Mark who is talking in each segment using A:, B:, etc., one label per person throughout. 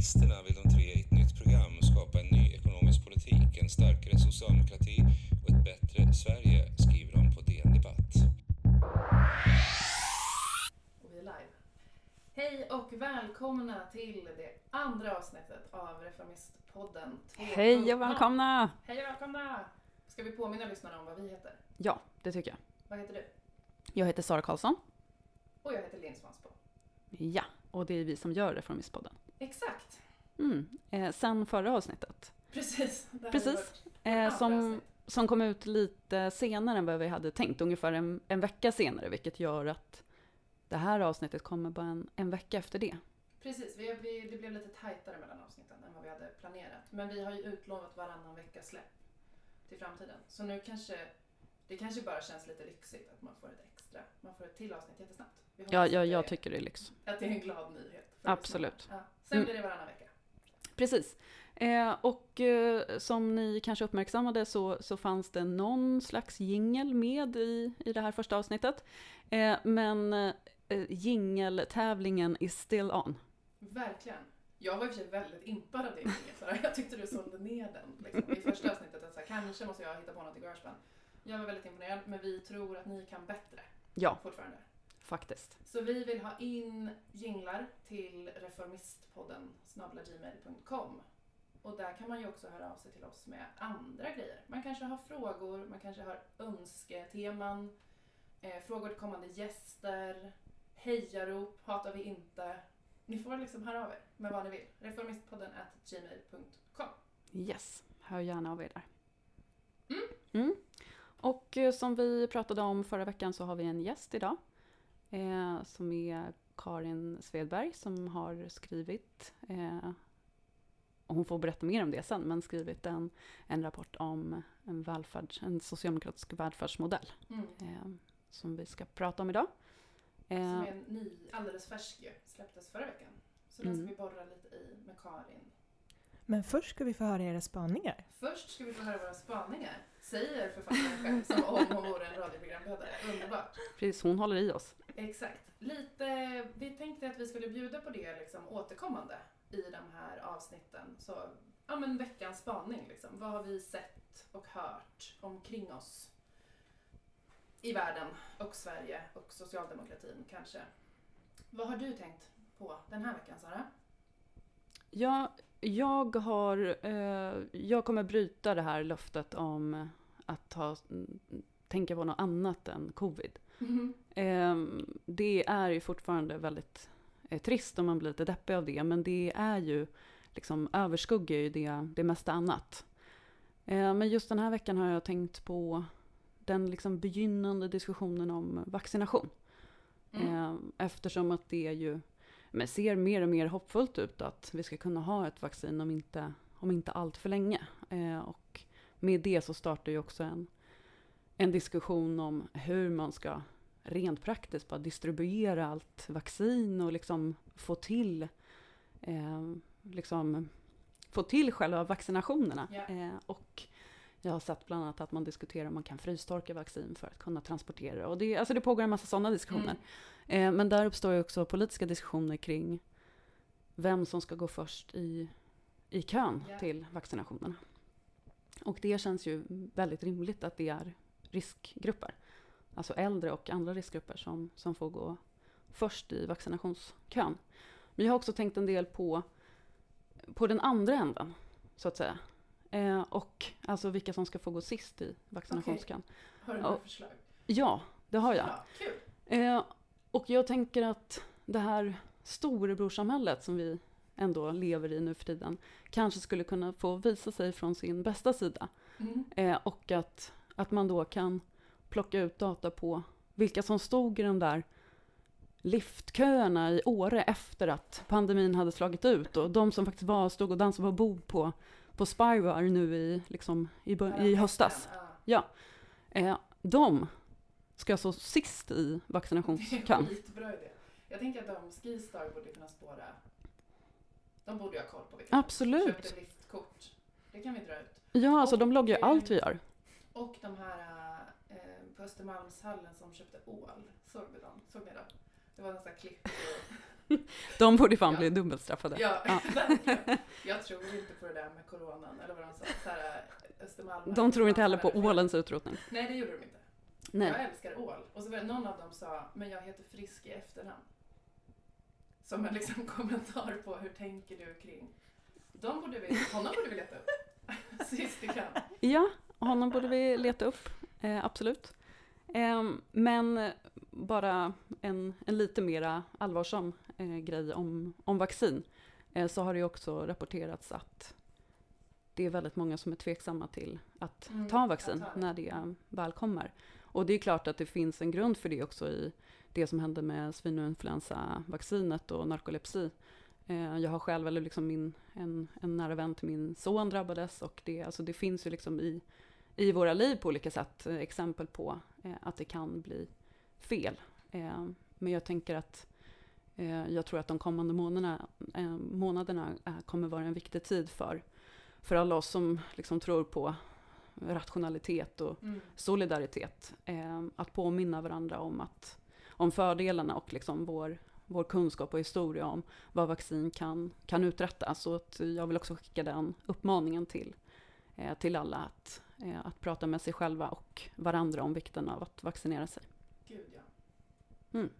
A: Reformisterna vill de tre i ett nytt program skapa en ny ekonomisk politik, en starkare socialdemokrati och ett bättre Sverige, skriver de på DN Debatt.
B: Och vi är live. Hej och välkomna till det andra avsnittet av Reformistpodden 2.0.
C: Hej och välkomna!
B: Hej och välkomna! Ska vi påminna lyssnarna om vad vi heter?
C: Ja, det tycker jag.
B: Vad heter du?
C: Jag heter Sara Karlsson.
B: Och jag heter Linn Svansbo.
C: Ja, och det är vi som gör Reformistpodden.
B: Exakt!
C: Mm. Eh, sen förra avsnittet.
B: Precis.
C: Precis. Eh, som,
B: avsnitt.
C: som kom ut lite senare än vad vi hade tänkt. Ungefär en, en vecka senare, vilket gör att det här avsnittet kommer bara en, en vecka efter det.
B: Precis, vi, vi, det blev lite tajtare mellan avsnitten än vad vi hade planerat. Men vi har ju utlovat varannan vecka släpp till framtiden. Så nu kanske det kanske bara känns lite lyxigt att man får ett extra, man får ett till avsnitt jättesnabbt.
C: Ja, ja, jag tycker det är lyx.
B: Att det är en glad nyhet.
C: Absolut.
B: Ja. Sen
C: Mm.
B: blir det varannan vecka.
C: Precis. Eh, och eh, som ni kanske uppmärksammade så, så fanns det någon slags jingel med i, i det här första avsnittet. Eh, men eh, jingeltävlingen is still on.
B: Verkligen. Jag var i och för sig väldigt impad av din jingle, Sara. Jag tyckte du sålde ner den liksom, i första avsnittet. Att så här, kanske måste jag hitta på något i Garageband. Jag var väldigt imponerad, men vi tror att ni kan bättre
C: Ja,
B: fortfarande.
C: Faktiskt.
B: Så vi vill ha in jinglar till reformistpodden snabblaggmail.com. Och där kan man ju också höra av sig till oss med andra grejer. Man kanske har frågor, man kanske har önsketeman, eh, frågor till kommande gäster, hejarop, hatar vi inte. Ni får liksom höra av er med vad ni vill. Reformistpodden at gmail.com.
C: Yes, hör gärna av er där.
B: Mm.
C: Mm. Och eh, som vi pratade om förra veckan så har vi en gäst idag. Eh, som är Karin Svedberg som har skrivit, eh, och hon får berätta mer om det sen, men skrivit en, en rapport om en, välfärds, en socialdemokratisk välfärdsmodell
B: Mm.
C: eh, som vi ska prata om idag.
B: Som
C: Eh,
B: är en ny, alldeles färsk ju, släpptes förra veckan. Så den ska
C: Mm.
B: vi borra lite i med Karin
D: Men först ska vi få höra era spaningar.
B: Först ska vi få höra våra spaningar, säger författaren själv som om hon vore en radioprogramledare. Underbart.
C: precis, hon håller i oss.
B: Exakt. Lite, vi tänkte att vi skulle bjuda på det liksom återkommande i de här avsnitten. Så, ja men veckans spaning liksom. Vad har vi sett och hört omkring oss i världen och Sverige och socialdemokratin kanske. Vad har du tänkt på den här veckan Sara?
C: Ja, jag har... Eh, jag kommer bryta det här löftet om att ta, mm, tänka på något annat än covid. Eh, det är ju fortfarande väldigt eh, trist om man blir lite deppig av det, men det är ju liksom överskuggar ju det, det mesta annat. Eh, men just den här veckan har jag tänkt på den liksom begynnande diskussionen om vaccination.
B: Mm.
C: Eh, eftersom att det ju men ser mer och mer hoppfullt ut att vi ska kunna ha ett vaccin om inte, om inte allt för länge. Eh, och med det så startar ju också en, en diskussion om hur man ska rent praktiskt bara distribuera allt vaccin och liksom få till eh, liksom få till själva vaccinationerna.
B: Ja.
C: Eh, och jag har sett bland annat att man diskuterar om man kan frystorka vaccin för att kunna transportera. Och det, alltså det pågår en massa sådana diskussioner.
B: Mm.
C: Eh, men där uppstår ju också politiska diskussioner kring vem som ska gå först i, i kön
B: Ja.
C: till vaccinationerna. Och det känns ju väldigt rimligt att det är riskgrupper. Alltså äldre och andra riskgrupper som, som får gå först i vaccinationskön. Men jag har också tänkt en del på, på den andra änden, så att säga. Eh, och alltså vilka som ska få gå sist i vaccinationskön.
B: Har du några förslag?
C: Ja, det har jag.
B: Ja, kul.
C: Eh, och jag tänker att det här storebrorsamhället som vi ändå lever i nu för tiden kanske skulle kunna få visa sig från sin bästa sida.
B: Mm.
C: Eh, och att, att man då kan plocka ut data på vilka som stod i de där liftköerna i Åre efter att pandemin hade slagit ut och de som faktiskt var, stod och dansade på bord på, på Spybar nu i, liksom, i, i höstas.
B: Ja.
C: Eh, de ska så sist i
B: Det är en
C: vaccinationskön.
B: Jag tänker att de Skistar borde kunna spåra. De borde ju ha koll på vilka
C: Absolut.
B: köpte liftkort. Det kan vi dra ut.
C: Ja, alltså de
B: Och,
C: loggar ju
B: eh,
C: allt vi gör.
B: Och de här eh, på Östermalmshallen som köpte ål. Såg vi dem? Såg ni dem? Det var nästan klipp.
C: De borde fan
B: Ja.
C: bli dubbelstraffade.
B: Ja,
C: Ja.
B: verkligen. Jag tror inte på det där med coronan, eller vad de sa. Så här, Östermalm.
C: De tror inte heller på ålens utrotning.
B: Nej, det gjorde de inte.
C: Nej.
B: Jag älskar ål. Och så var det någon av dem sa, men jag heter Frisk i efternamn. Som en liksom kommentar på hur tänker du kring... De borde vi, honom borde vi leta upp. Sist vi kan.
C: Ja, honom borde vi leta upp. Eh, absolut. Eh, men bara en, en lite mera allvarsam eh, grej om, om vaccin. Eh, så har det ju också rapporterats att det är väldigt många som är tveksamma till att
B: Mm,
C: ta vaccin när det väl kommer. Och det är klart att det finns en grund för det också i det som hände med svininfluensavaccinet och narkolepsi. Eh, jag har själv, eller liksom min, en, en nära vän till min son drabbades och det, alltså det finns ju liksom i, i våra liv på olika sätt eh, exempel på eh, att det kan bli fel. Men jag tänker att jag tror att de kommande månaderna, månaderna kommer vara en viktig tid för, för alla oss som liksom tror på rationalitet och
B: Mm.
C: solidaritet. Att påminna varandra om, att, om fördelarna och liksom vår, vår kunskap och historia om vad vaccin kan, kan uträtta. Så att jag vill också skicka den uppmaningen till, eh, till alla att, eh, att prata med sig själva och varandra om vikten av att vaccinera sig.
B: Gud ja.
C: Mm.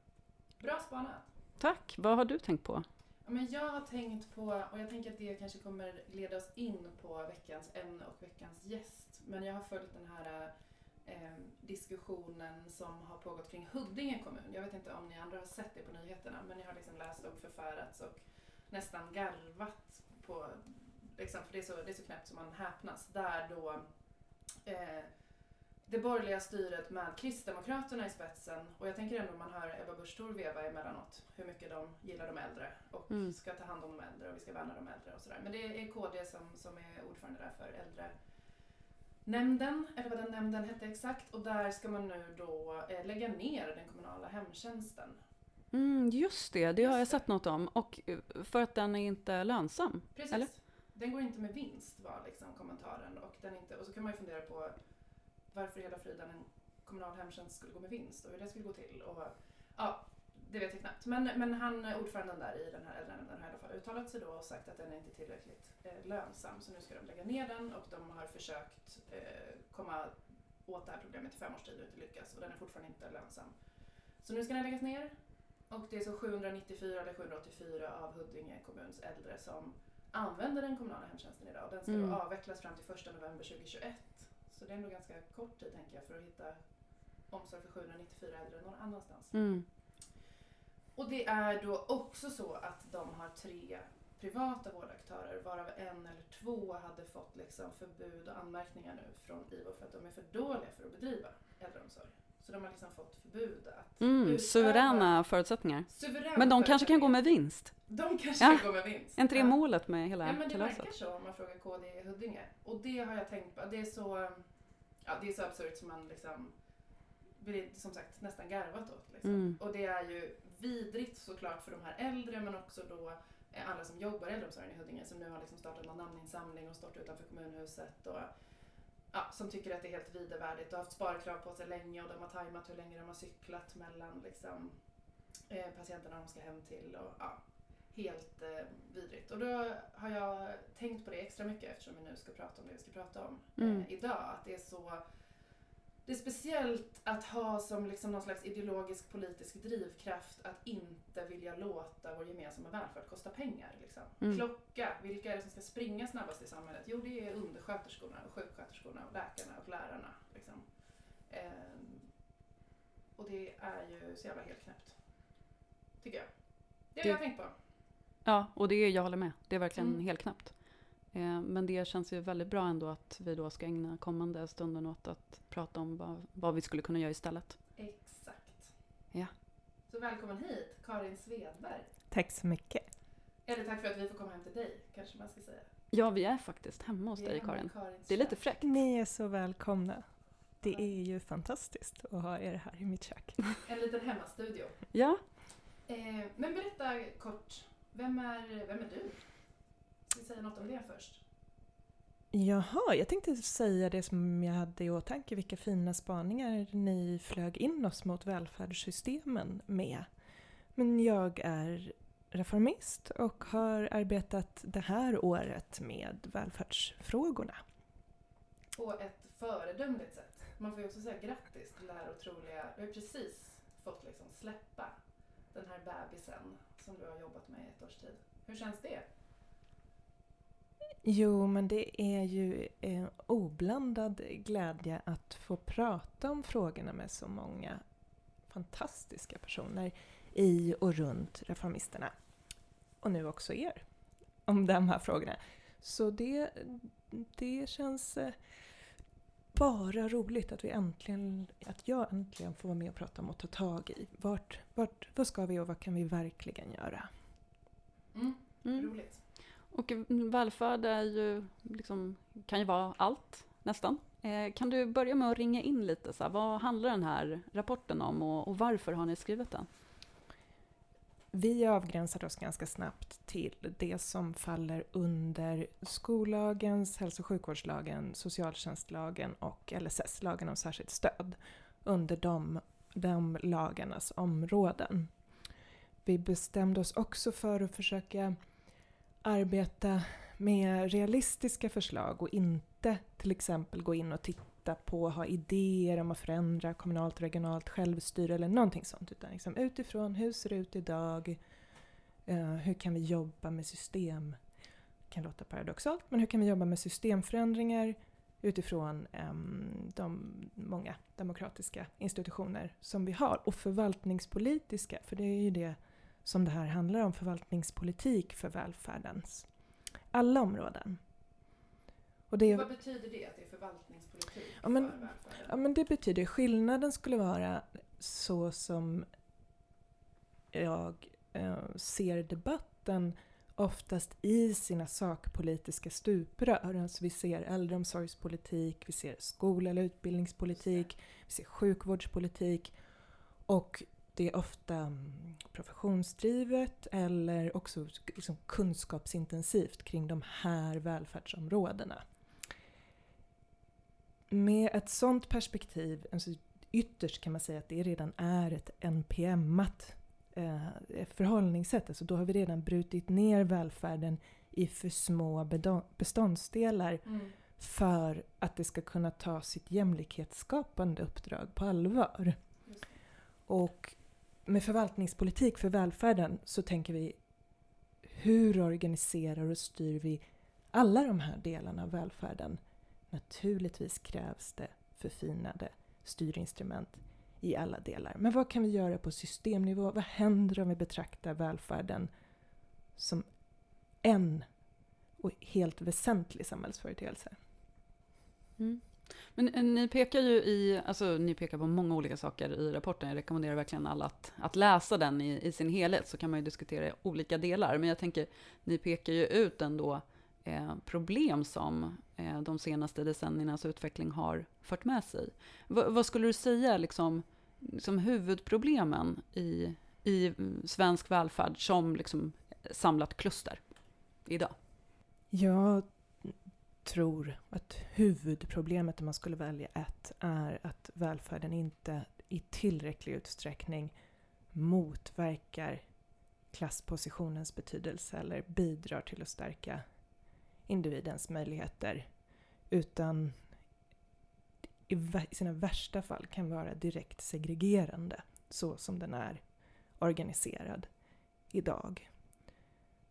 B: Bra spanat.
C: Tack! Vad har du tänkt på?
B: Ja, men jag har tänkt på, och jag tänker att det kanske kommer leda oss in på veckans ämne och veckans gäst. Men jag har följt den här eh, diskussionen som har pågått kring Huddinge kommun. Jag vet inte om ni andra har sett det på nyheterna, men ni har liksom läst och förfärats och nästan garvat på, liksom, för det är, så, det är så knäppt som man häpnas. Där då eh, det borgerliga styret med Kristdemokraterna i spetsen och jag tänker ändå man hör Ebba Busch Thor veva emellanåt hur mycket de gillar de äldre och
C: Mm.
B: ska ta hand om de äldre och vi ska värna de äldre och sådär. Men det är KD som, som är ordförande där för äldrenämnden, eller vad den nämnden hette exakt och där ska man nu då eh, lägga ner den kommunala hemtjänsten.
C: Mm, just det, det har jag
B: Just det.
C: sett något om. Och eh, för att den är inte lönsam.
B: Precis.
C: Eller?
B: Den går inte med vinst var liksom kommentaren och, den inte, och så kan man ju fundera på varför hela friden en kommunal hemtjänst skulle gå med vinst och hur det skulle gå till. Och, ja, det vet jag knappt. Men, men han, ordföranden där i den här äldrenämnden har i alla fall uttalat sig då och sagt att den är inte tillräckligt eh, lönsam så nu ska de lägga ner den och de har försökt eh, komma åt det här problemet i fem års tid och inte lyckats och den är fortfarande inte lönsam. Så nu ska den läggas ner och det är så 794 eller 784 av Huddinge kommuns äldre som använder den kommunala hemtjänsten idag. Och den ska
C: Mm.
B: då avvecklas fram till 1 november 2021. Så det är ändå ganska kort tid tänker jag för att hitta omsorg för 794 äldre någon annanstans.
C: Mm.
B: Och det är då också så att de har tre privata vårdaktörer varav en eller två hade fått liksom förbud och anmärkningar nu från IVO för att de är för dåliga för att bedriva äldreomsorg. Så de har liksom fått förbud att
C: Mm, suveräna förutsättningar.
B: suveräna
C: Men de kanske kan gå med vinst?
B: De kanske
C: Ja.
B: kan gå med vinst.
C: Är inte det målet med hela
B: Ja men det
C: kalaset?
B: verkar så om man frågar KD i Huddinge. Och det har jag tänkt på. Det är så, ja, det är så absurt som man liksom blir som sagt nästan garvat åt. Liksom.
C: Mm.
B: Och det är ju vidrigt såklart för de här äldre men också då eh, alla som jobbar i äldreomsorgen i Huddinge som nu har liksom startat någon namninsamling och stått utanför kommunhuset och ja, som tycker att det är helt vidervärdigt och haft sparkrav på sig länge och de har tajmat hur länge de har cyklat mellan liksom, eh, patienterna de ska hem till och ja, helt eh, vidrigt. Och då har jag tänkt på det extra mycket eftersom vi nu ska prata om det vi ska prata om
C: Mm.
B: eh, idag. Att det är så det är speciellt att ha som liksom någon slags ideologisk politisk drivkraft att inte vilja låta vår gemensamma välfärd kosta pengar. Liksom.
C: Mm.
B: Klocka, vilka är det som ska springa snabbast i samhället? Jo, det är undersköterskorna, och sjuksköterskorna, och läkarna och lärarna. Liksom. Ehm, och det är ju så jävla helt knäppt. Tycker jag. Det har
C: Det-
B: jag tänkt på.
C: Ja, och det är, jag håller med. Det är verkligen
B: Mm.
C: helt knappt. Eh, men det känns ju väldigt bra ändå att vi då ska ägna kommande stunden åt att prata om vad, vad vi skulle kunna göra istället.
B: Exakt.
C: Ja.
B: Så välkommen hit, Karin Svedberg.
D: Tack så mycket.
B: Eller tack för att vi får komma hem till dig, kanske man ska säga.
C: Ja, vi är faktiskt hemma hos dig Karin. Det är lite fräckt.
D: Ni är så välkomna. Det är ju fantastiskt att ha er här i mitt kök.
B: En liten hemmastudio.
C: Ja,
B: Eh, men berätta kort, vem är, vem är du? Vi säga något om det först?
D: Jaha, jag tänkte säga det som jag hade i åtanke, vilka fina spaningar ni flög in oss mot välfärdssystemen med. Men jag är reformist och har arbetat det här året med välfärdsfrågorna.
B: På ett föredömligt sätt. Man får ju också säga grattis till det här otroliga. Du har ju precis fått liksom släppa den här bebisen som du har jobbat med i ett års tid. Hur känns det?
D: Jo, men det är ju eh, oblandad glädje att få prata om frågorna med så många fantastiska personer i och runt Reformisterna. Och nu också er, om de här frågorna. Så det, det känns eh, bara roligt att vi äntligen, att jag äntligen får vara med och prata om och ta tag i. Vart, vart, vad ska vi och vad kan vi verkligen göra?
B: Mm.
C: Mm.
B: Roligt.
C: Och välfärd är ju, liksom, kan ju vara allt, nästan. Eh, kan du börja med att ringa in lite? Så här, vad handlar den här rapporten om och, och varför har ni skrivit den?
D: Vi avgränsade oss ganska snabbt till det som faller under skollagens, hälso och sjukvårdslagen, socialtjänstlagen och LSS, lagen om särskilt stöd. Under de, de lagarnas områden. Vi bestämde oss också för att försöka arbeta med realistiska förslag och inte till exempel gå in och titta på och ha idéer om att förändra kommunalt och regionalt självstyre eller någonting sånt. Utan liksom utifrån hur ser det ut idag? Eh, hur kan vi jobba med system? Det kan låta paradoxalt, men hur kan vi jobba med systemförändringar utifrån ehm, de många demokratiska institutioner som vi har. Och förvaltningspolitiska, för det är ju det som det här handlar om, förvaltningspolitik för välfärdens alla områden. Och det,
B: Vad betyder det att det är förvaltningspolitik
D: Ja, men-
B: för välfärden?
D: ja, men det betyder, skillnaden skulle vara så som jag eh, ser debatten oftast i sina sakpolitiska stuprör. Alltså vi ser äldreomsorgspolitik, vi ser skol eller utbildningspolitik, vi ser sjukvårdspolitik och det är ofta mm, professionsdrivet eller också liksom kunskapsintensivt kring de här välfärdsområdena. Med ett sånt perspektiv, alltså ytterst kan man säga att det redan är ett NPM-at eh, förhållningssätt. Alltså då har vi redan brutit ner välfärden i för små beståndsdelar
B: Mm.
D: för att det ska kunna ta sitt jämlikhetsskapande uppdrag på allvar. Och med förvaltningspolitik för välfärden så tänker vi hur organiserar och styr vi alla de här delarna av välfärden? Naturligtvis krävs det förfinade styrinstrument i alla delar. Men vad kan vi göra på systemnivå? Vad händer om vi betraktar välfärden som en och helt väsentlig samhällsföreteelse?
C: Mm. Men eh, ni pekar ju i, alltså ni pekar på många olika saker i rapporten. Jag rekommenderar verkligen alla att, att läsa den i, i sin helhet, så kan man ju diskutera olika delar. Men jag tänker, ni pekar ju ut ändå eh, problem som eh, de senaste decenniernas utveckling har fört med sig. V vad skulle du säga liksom, som huvudproblemen i, i svensk välfärd som liksom samlat kluster idag?
D: Jag tror att huvudproblemet om man skulle välja ett är att välfärden inte i tillräcklig utsträckning motverkar klasspositionens betydelse eller bidrar till att stärka individens möjligheter utan i i sina värsta fall kan vara direkt segregerande så som den är organiserad idag.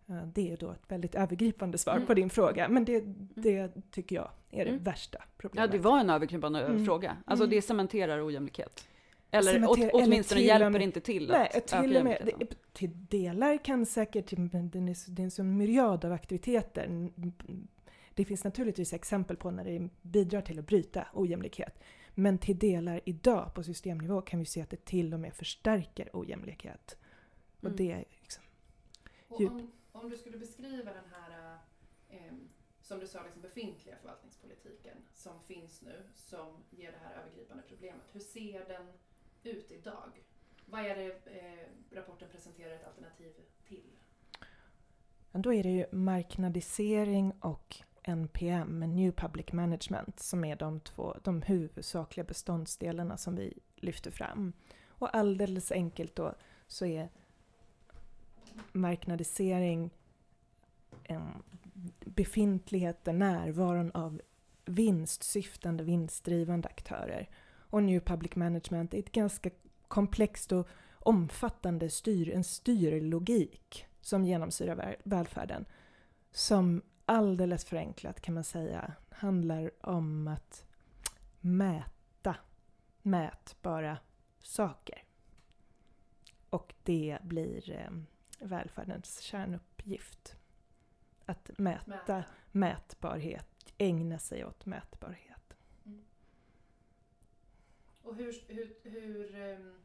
D: Eh, Det är då ett väldigt övergripande svar
C: Mm.
D: på din fråga, men det, det tycker jag är det
C: Mm.
D: värsta
C: Ja,
D: problemet.
C: det var en övergripande
D: Mm.
C: fråga. Alltså
D: Mm.
C: det cementerar ojämlikhet. Eller
D: Cementerar-
C: åt,
D: eller
C: åtminstone
D: till
C: hjälper
D: med-
C: inte till
D: Nej,
C: att öka
D: till och med, det, till delar kan säkert, men den är, så- det är en sån myriad av aktiviteter. Mm, Det finns naturligtvis exempel på när det bidrar till att bryta ojämlikhet. Men till delar idag på systemnivå kan vi se att det till och med förstärker ojämlikhet. Och
C: Mm.
D: det är liksom,
B: Och om, om du skulle beskriva den här, eh, som du sa, liksom befintliga förvaltningspolitiken som finns nu, som ger det här övergripande problemet. Hur ser den ut idag? Vad är det eh, rapporten presenterar ett alternativ till?
D: Då är det ju marknadisering och NPM, New Public Management, som är de två de huvudsakliga beståndsdelarna som vi lyfter fram. Och alldeles enkelt då så är marknadisering, befintligheten, närvaron av vinstsyftande, vinstdrivande aktörer. Och New Public Management är ett ganska komplext och omfattande styr, en styrlogik som genomsyrar välfärden. Som alldeles förenklat kan man säga handlar om att mäta mätbara saker. Och det blir eh, välfärdens kärnuppgift. Att mäta, mäta, mätbarhet, ägna sig åt mätbarhet. Mm.
B: Och hur, hur, hur um,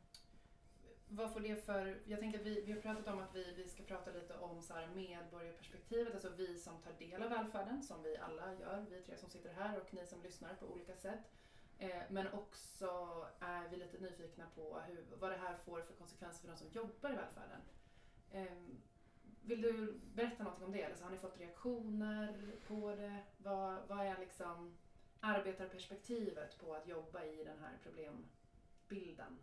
B: vad får det för, jag tänker att vi, vi har pratat om att vi, vi ska prata lite om så här medborgarperspektivet, alltså vi som tar del av välfärden, som vi alla gör, vi tre som sitter här och ni som lyssnar på olika sätt. Eh, men också är vi lite nyfikna på hur, vad det här får för konsekvenser för de som jobbar i välfärden. Eh, vill du berätta något om det? Alltså, har ni fått reaktioner på det? Vad, vad är liksom arbetarperspektivet på att jobba i den här problembilden?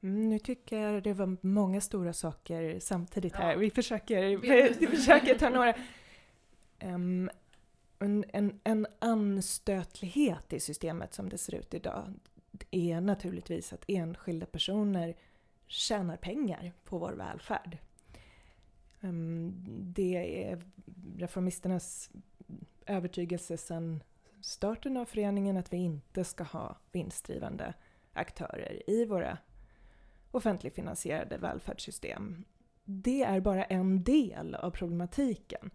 D: Mm, nu tycker jag det var många stora saker samtidigt här. Ja. Vi, försöker, vi försöker ta några. Um, en, en, en anstötlighet i systemet som det ser ut idag är naturligtvis att enskilda personer tjänar pengar på vår välfärd. Ehm, det är reformisternas övertygelse sedan starten av föreningen att vi inte ska ha vinstdrivande aktörer i våra offentligfinansierade välfärdssystem. Det är bara en del av problematiken.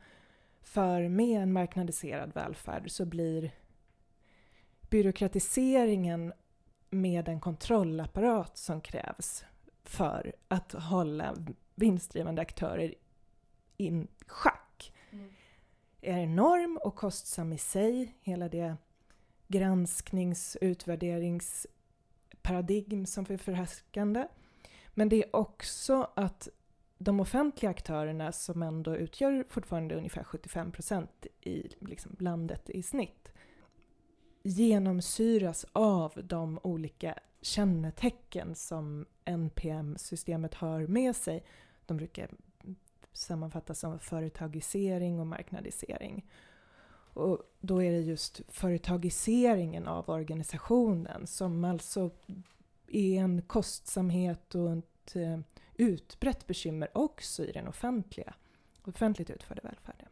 D: För med en marknadiserad välfärd så blir byråkratiseringen med den kontrollapparat som krävs för att hålla vinstdrivande aktörer i schack mm. är enorm och kostsam i sig. Hela det gransknings utvärderingsparadigm som är förhärskande. Men det är också att de offentliga aktörerna som ändå utgör fortfarande ungefär 75 procent i liksom landet i snitt genomsyras av de olika kännetecken som NPM-systemet har med sig. De brukar sammanfattas som företagisering och marknadisering. Och då är det just företagiseringen av organisationen som alltså är en kostsamhet och ett eh, utbrett bekymmer också i den offentliga, offentligt utförda välfärden.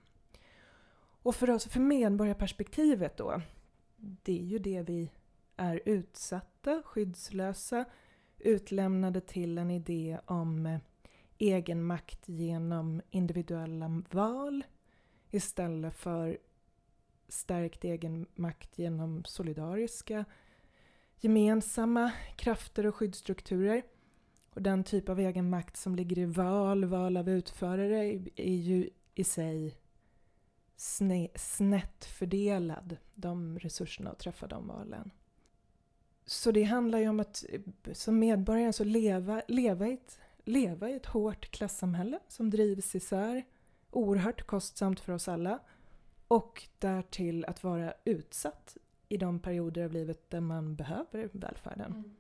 D: Och för oss, för medborgarperspektivet då, det är ju det vi är utsatta, skyddslösa, utlämnade till en idé om eh, egenmakt genom individuella val istället för stärkt egenmakt genom solidariska gemensamma krafter och skyddsstrukturer. Och den typ av egenmakt som ligger i val, val av utförare, är ju i sig sne, snett fördelad, de resurserna att träffa de valen. Så det handlar ju om att eh, som medborgare så leva, leva, i ett, leva i ett hårt klassamhälle som drivs isär, oerhört kostsamt för oss alla. Och därtill att vara utsatt i de perioder av livet där man behöver välfärden. Mm.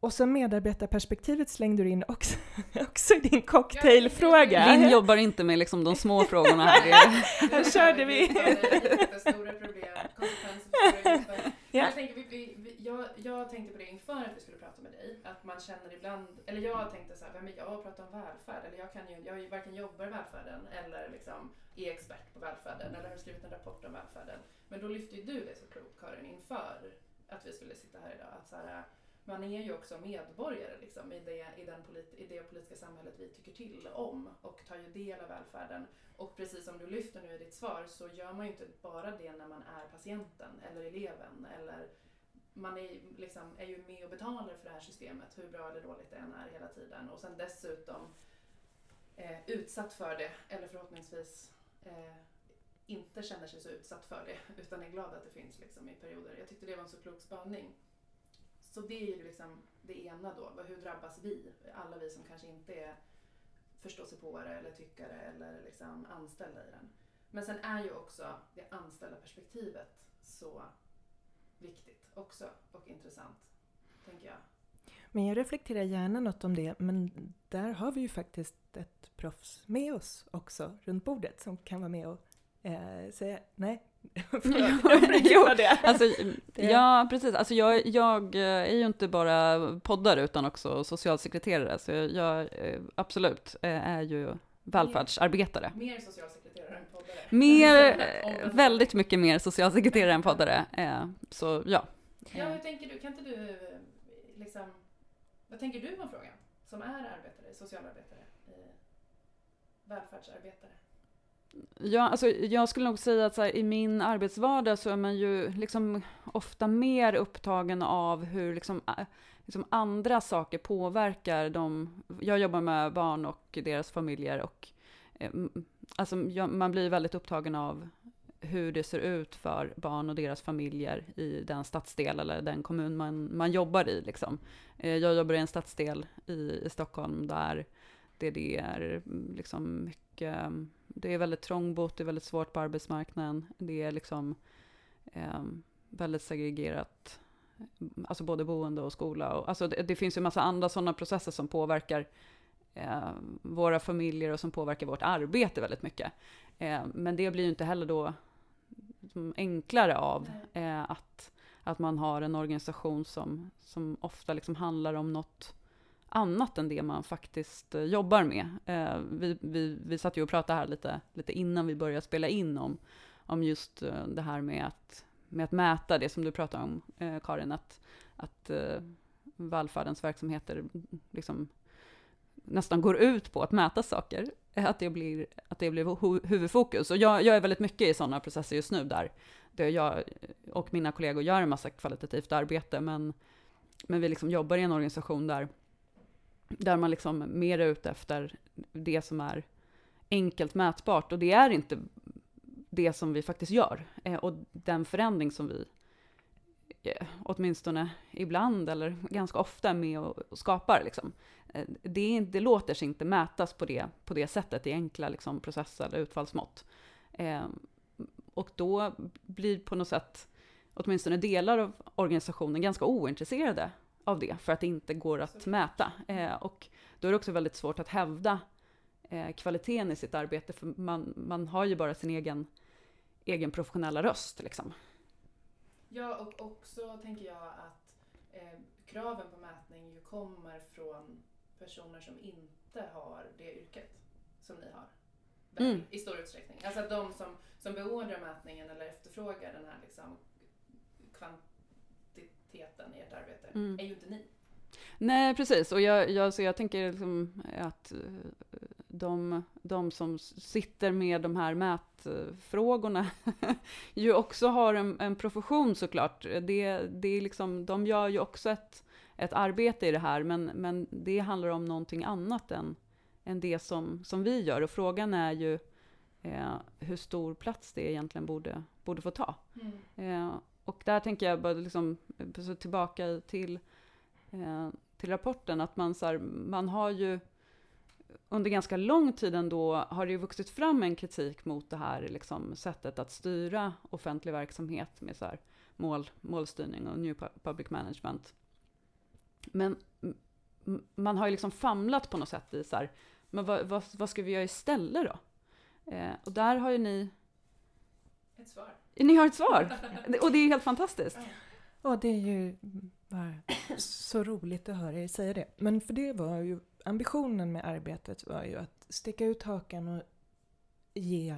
D: Och så medarbetarperspektivet slängde du in också, också i din cocktailfråga.
C: Linn jobbar inte med liksom de små frågorna här.
D: här körde vi.
B: Stora problem, konsekvenser ja. jag, tänker, vi, vi, jag, jag tänkte på det inför att vi skulle prata med dig, att man känner ibland, eller jag tänkte så här, vem är jag att prata om välfärd? Eller jag, kan ju, jag varken jobbar i välfärden eller liksom är expert på välfärden eller har skrivit en rapport om välfärden. Men då lyfte ju du det så klokt Karin inför att vi skulle sitta här idag. Att så här, man är ju också medborgare liksom, i, det, i, den polit, i det politiska samhället vi tycker till om och tar ju del av välfärden. Och precis som du lyfter nu i ditt svar så gör man ju inte bara det när man är patienten eller eleven eller man är, liksom, är ju med och betalar för det här systemet, hur bra eller dåligt det än är hela tiden. Och sen dessutom eh, utsatt för det, eller förhoppningsvis eh, inte känner sig så utsatt för det, utan är glad att det finns liksom, i perioder. Jag tyckte det var en så klok spaning. Så det är ju liksom det ena då. Hur drabbas vi? Alla vi som kanske inte är förståsigpåare eller tyckare eller liksom anställda i den. Men sen är ju också det anställda perspektivet så viktigt också och intressant, tänker jag.
D: Men jag reflekterar gärna något om det, men där har vi ju faktiskt ett proffs med oss också runt bordet som kan vara med och eh, säga nej.
C: jo, alltså, ja, precis. Alltså, jag, jag är ju inte bara poddare utan också socialsekreterare, så jag, eh, absolut eh, är ju välfärdsarbetare.
B: Mer, mer socialsekreterare än poddare?
C: Mer, väldigt mycket mer socialsekreterare än poddare. Så ja.
B: Ja, hur tänker du? Kan inte du liksom, vad tänker du om frågan? Som är arbetare, socialarbetare, välfärdsarbetare?
C: Ja, alltså jag skulle nog säga att här, i min arbetsvardag så är man ju liksom ofta mer upptagen av hur liksom, liksom andra saker påverkar dem. Jag jobbar med barn och deras familjer och eh, alltså, jag, man blir väldigt upptagen av hur det ser ut för barn och deras familjer i den stadsdel eller den kommun man, man jobbar i. Liksom. Eh, jag jobbar i en stadsdel i, i Stockholm där det, det är liksom mycket, det är väldigt trångbott, det är väldigt svårt på arbetsmarknaden, det är liksom eh, väldigt segregerat, alltså både boende och skola. Och, alltså det, det finns ju en massa andra sådana processer som påverkar eh, våra familjer och som påverkar vårt arbete väldigt mycket. Eh, men det blir ju inte heller då enklare av eh, att, att man har en organisation som, som ofta liksom handlar om något annat än det man faktiskt eh, jobbar med. Eh, vi, vi, vi satt ju och pratade här lite, lite innan vi började spela in om, om just eh, det här med att, med att mäta det som du pratade om, eh, Karin, att, att eh, välfärdens verksamheter liksom nästan går ut på att mäta saker, eh, att det blir, att det blir huvudfokus. Och jag, jag är väldigt mycket i sådana processer just nu, där, där jag och mina kollegor gör en massa kvalitativt arbete, men, men vi liksom jobbar i en organisation där, där man liksom mer är ute efter det som är enkelt mätbart, och det är inte det som vi faktiskt gör. Eh, och den förändring som vi eh, åtminstone ibland eller ganska ofta är med och skapar. Liksom. Eh, det, det låter sig inte mätas på det, på det sättet i enkla liksom, processer eller utfallsmått. Och då blir på något sätt åtminstone delar av organisationen ganska ointresserade av det, för att det inte går att mäta. Eh, och då är det också väldigt svårt att hävda eh, kvaliteten i sitt arbete, för man, man har ju bara sin egen, egen professionella röst. Liksom.
B: Ja, och också tänker jag att eh, kraven på mätning ju kommer från personer som inte har det yrket som ni har. Mm. I stor utsträckning. Alltså att de som, som beordrar mätningen eller efterfrågar den här liksom kvantiteten i ert arbete mm. är ju inte ni.
C: Nej, precis. Och jag, jag, så jag tänker liksom att eh, de, de som sitter med de här mätfrågorna ju också har en, en profession såklart. Det, det är liksom, de gör ju också ett, ett arbete i det här, men, men det handlar om någonting annat än, än det som, som vi gör. Och frågan är ju eh, hur stor plats det egentligen borde, borde få ta. Mm. Eh, och där tänker jag bara liksom, så tillbaka till, eh, till rapporten, att man, så här, man har ju under ganska lång tid ändå har det ju vuxit fram en kritik mot det här liksom, sättet att styra offentlig verksamhet med så här, mål, målstyrning och new public management. Men man har ju liksom famlat på något sätt i så här, men vad, vad, vad ska vi göra istället då? Eh, och där har ju ni...
B: Ett svar.
C: Ni har ett svar! och det är helt fantastiskt.
D: Ja, det är ju bara så roligt att höra er säga det. Men för det var ju, ambitionen med arbetet var ju att sticka ut hakan och ge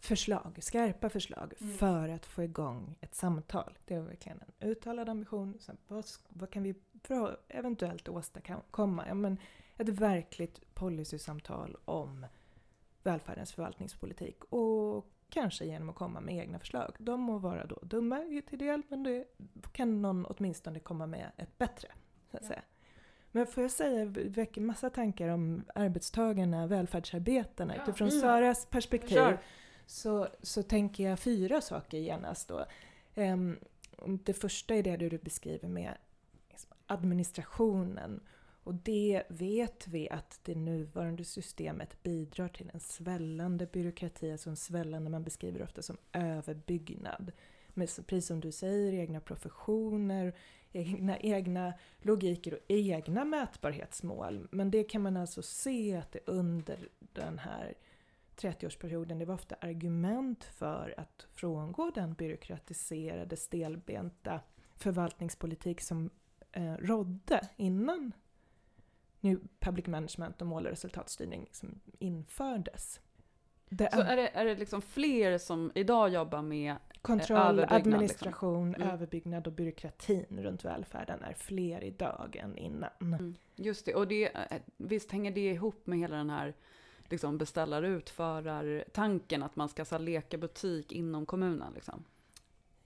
D: förslag, skarpa förslag, mm. för att få igång ett samtal. Det var verkligen en uttalad ambition. Sen, vad, vad kan vi för eventuellt åstadkomma? Ja, men ett verkligt policysamtal om välfärdens förvaltningspolitik och kanske genom att komma med egna förslag. De må vara då dumma till del, men det kan någon åtminstone komma med ett bättre. Så att ja. säga. Men får jag säga, det väcker massa tankar om arbetstagarna, välfärdsarbetarna. Ja. Utifrån mm. Saras perspektiv så, så tänker jag fyra saker genast då. Um, det första är det du beskriver med administrationen. Och det vet vi att det nuvarande systemet bidrar till en svällande byråkrati, alltså en svällande, man beskriver ofta som överbyggnad. med, precis som du säger, egna professioner, egna, egna logiker och egna mätbarhetsmål. Men det kan man alltså se att det under den här 30-årsperioden, det var ofta argument för att frångå den byråkratiserade, stelbenta förvaltningspolitik som eh, rådde innan nu public management och mål och resultatstyrning som infördes.
C: Det så är det, är det liksom fler som idag jobbar med eh,
D: Kontroll, liksom? administration, liksom? mm. överbyggnad och byråkratin runt välfärden är fler idag än innan. Mm.
C: Just det, och det, eh, visst hänger det ihop med hela den här liksom beställare utförar-tanken att man ska så leka butik inom kommunen? Liksom.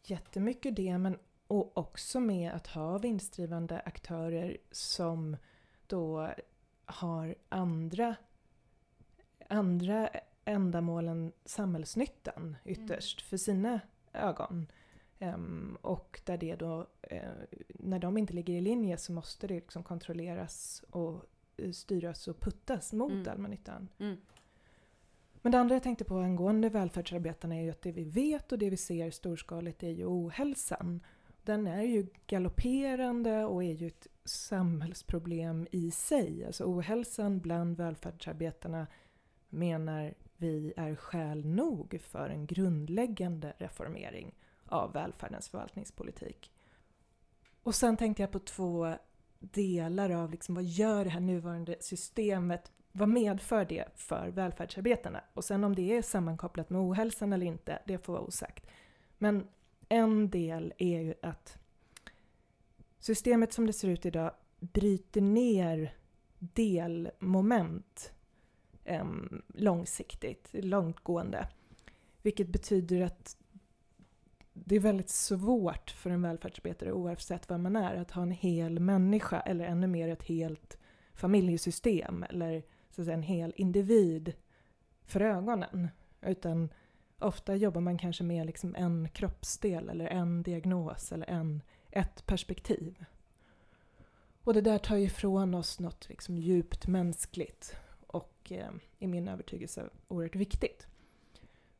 D: Jättemycket det, men och också med att ha vinstdrivande aktörer som då har andra, andra ändamål än samhällsnyttan ytterst mm. för sina ögon. Um, och där det då, uh, när de inte ligger i linje så måste det liksom kontrolleras och uh, styras och puttas mot mm. allmännyttan. Mm. Men det andra jag tänkte på angående välfärdsarbetarna är ju att det vi vet och det vi ser storskaligt är ju ohälsan. Den är ju galopperande och är ju ett samhällsproblem i sig. Alltså ohälsan bland välfärdsarbetarna menar vi är skäl nog för en grundläggande reformering av välfärdens förvaltningspolitik. Och sen tänkte jag på två delar av liksom, vad gör det här nuvarande systemet vad medför det för välfärdsarbetarna? Och sen om det är sammankopplat med ohälsan eller inte, det får vara osagt. Men en del är ju att systemet som det ser ut idag bryter ner delmoment eh, långsiktigt, långtgående. Vilket betyder att det är väldigt svårt för en välfärdsarbetare oavsett vem man är att ha en hel människa eller ännu mer ett helt familjesystem eller så att säga, en hel individ för ögonen. Utan ofta jobbar man kanske med liksom en kroppsdel eller en diagnos eller en, ett perspektiv. Och det där tar ifrån oss något liksom djupt mänskligt och eh, i min övertygelse oerhört viktigt.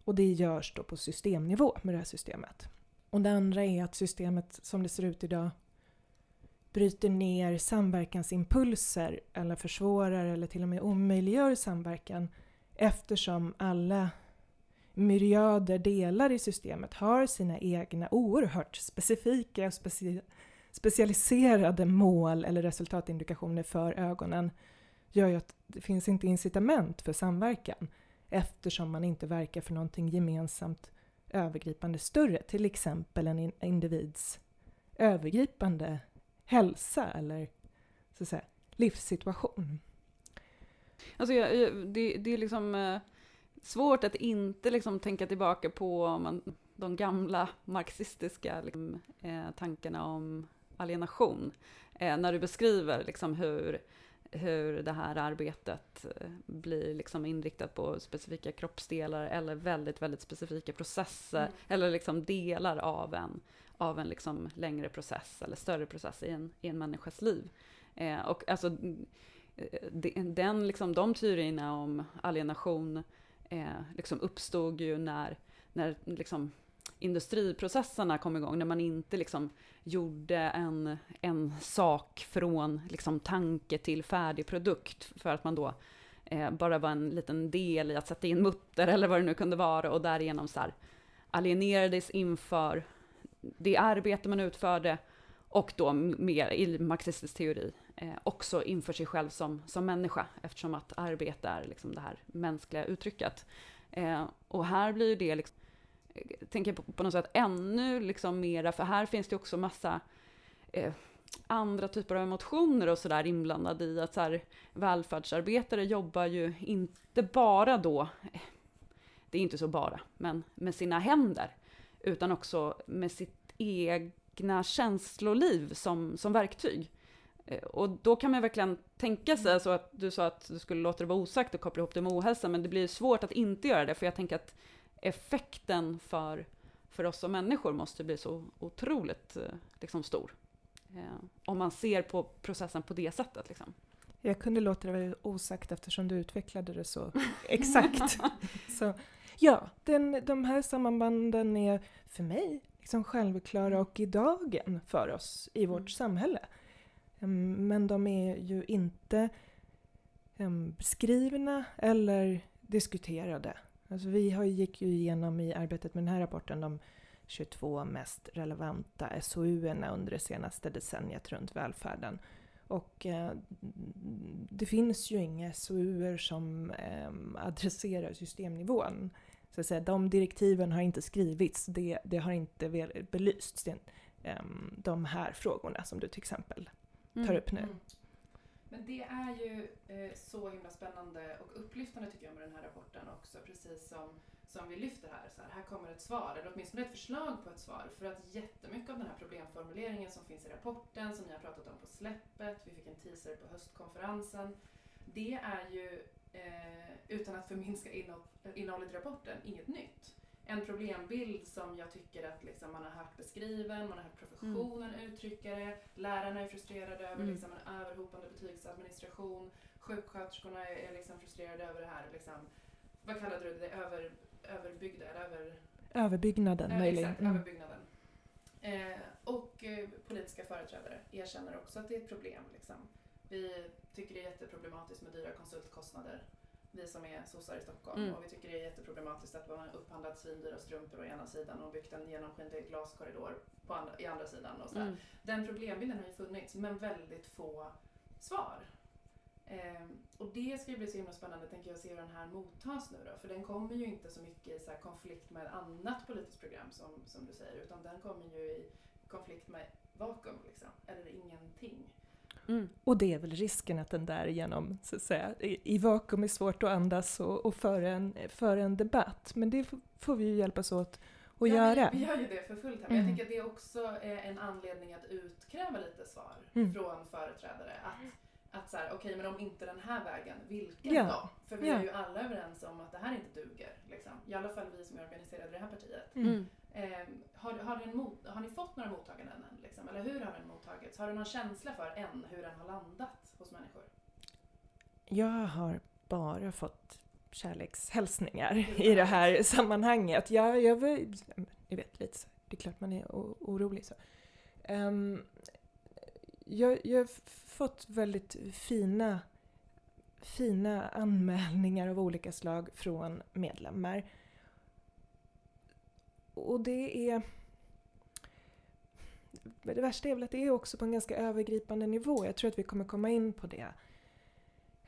D: Och det görs då på systemnivå med det här systemet. Och det andra är att systemet som det ser ut idag bryter ner samverkansimpulser eller försvårar eller till och med omöjliggör samverkan eftersom alla myriader delar i systemet har sina egna oerhört specifika och speci specialiserade mål eller resultatindikationer för ögonen gör ju att det finns inte incitament för samverkan eftersom man inte verkar för någonting gemensamt övergripande större, till exempel en individs övergripande hälsa eller så att säga, livssituation.
C: Alltså, det, det är liksom eh, svårt att inte liksom tänka tillbaka på man, de gamla marxistiska liksom, eh, tankarna om alienation. Eh, när du beskriver liksom, hur, hur det här arbetet eh, blir liksom inriktat på specifika kroppsdelar eller väldigt, väldigt specifika processer mm. eller liksom delar av en av en liksom längre process eller större process i en, i en människas liv. Eh, och alltså, den, liksom, de teorierna om alienation eh, liksom uppstod ju när, när liksom, industriprocesserna kom igång, när man inte liksom gjorde en, en sak från liksom tanke till färdig produkt, för att man då eh, bara var en liten del i att sätta in mutter eller vad det nu kunde vara, och därigenom så här, alienerades inför det arbete man utförde och då mer i marxistisk teori eh, också inför sig själv som, som människa eftersom att arbete är liksom det här mänskliga uttrycket. Eh, och här blir det, liksom, jag tänker jag på, på något sätt ännu liksom mera, för här finns det också massa eh, andra typer av emotioner och sådär inblandade i att så här, välfärdsarbetare jobbar ju inte bara då, eh, det är inte så bara, men med sina händer utan också med sitt egna känsloliv som, som verktyg. Eh, och då kan man verkligen tänka sig, så att du sa att du skulle låta det vara osagt och koppla ihop det med ohälsa, men det blir svårt att inte göra det, för jag tänker att effekten för, för oss som människor måste bli så otroligt eh, liksom, stor. Eh, om man ser på processen på det sättet. Liksom.
D: Jag kunde låta det vara osagt eftersom du utvecklade det så exakt. så, ja, den, de här sammanbanden är för mig liksom självklara och i dagen för oss i vårt
C: Mm.
D: samhälle. Men de är ju inte beskrivna eller diskuterade. Alltså vi har, gick ju igenom i arbetet med den här rapporten de 22 mest relevanta SOU-erna under det senaste decenniet runt välfärden. Och eh, det finns ju inga SOU-er som eh, adresserar systemnivån. Så att säga, de direktiven har inte skrivits, det, det har inte belysts. Eh, de här frågorna som du till exempel tar
C: Mm.
D: upp nu.
B: Mm. Men det är ju eh, så himla spännande och upplyftande tycker jag med den här rapporten också. Precis som, som vi lyfter här. Så här. Här kommer ett svar, eller åtminstone ett förslag på ett svar. För att jättemycket av den här problemformuleringen som finns i rapporten, som ni har pratat om på släppet, vi fick en teaser på höstkonferensen. Det är ju, eh, utan att förminska innehåll, innehållet i rapporten, inget nytt. En problembild som jag tycker att liksom man har hört beskriven, man har hört professionen uttrycka det, lärarna är frustrerade över
C: Mm.
B: liksom en överhopande betygsadministration, sjuksköterskorna är, är liksom frustrerade över det här, liksom, vad kallade du det, över, överbyggda, över,
D: Överbyggnaden
B: Ja,
D: möjligen.
B: Exakt,
D: Mm.
B: överbyggnaden. Eh, och eh, politiska företrädare erkänner också att det är ett problem. Liksom. Vi tycker det är jätteproblematiskt med dyra konsultkostnader. Vi som är sossar i Stockholm.
C: Mm.
B: Och vi tycker det är jätteproblematiskt att man har upphandlat svindyra strumpor å ena sidan och byggt en genomskinlig glaskorridor på andra, i andra sidan. Och så.
C: Mm.
B: Den problembilden har ju funnits, men väldigt få svar. Ehm, och det ska ju bli så himla spännande tänker jag att se hur den här mottas nu då. För den kommer ju inte så mycket i så konflikt med annat politiskt program som, som du säger. Utan den kommer ju i konflikt med vakuum liksom. Eller ingenting.
C: Mm.
D: Och det är väl risken att den där genom, så att säga, i, i vakuum är svårt att andas och, och föra, en, föra en debatt. Men det får vi ju hjälpas åt att
B: Ja,
D: göra.
B: Vi, vi gör ju det för fullt här. Men jag
D: Mm.
B: tänker att det är också är en anledning att utkräva lite svar
D: Mm.
B: från företrädare. Att, att så här, okej men om inte den här vägen, vilken
D: Ja.
B: då? För vi
D: Ja.
B: är ju alla överens om att det här inte duger. Liksom. I alla fall vi som är organiserade i det här partiet. Ehm, har, har, den mot, har ni fått några mottaganden än? Liksom? Eller hur har den mottagits? Har du någon känsla för än hur den har landat hos människor?
D: Jag har bara fått kärlekshälsningar i det här sammanhanget. Jag, jag ni vet, lite så, det är klart man är orolig så. Ehm, jag, jag har fått väldigt fina, fina anmälningar av olika slag från medlemmar. Och det är... Det värsta är väl att det är också på en ganska övergripande nivå. Jag tror att vi kommer komma in på det.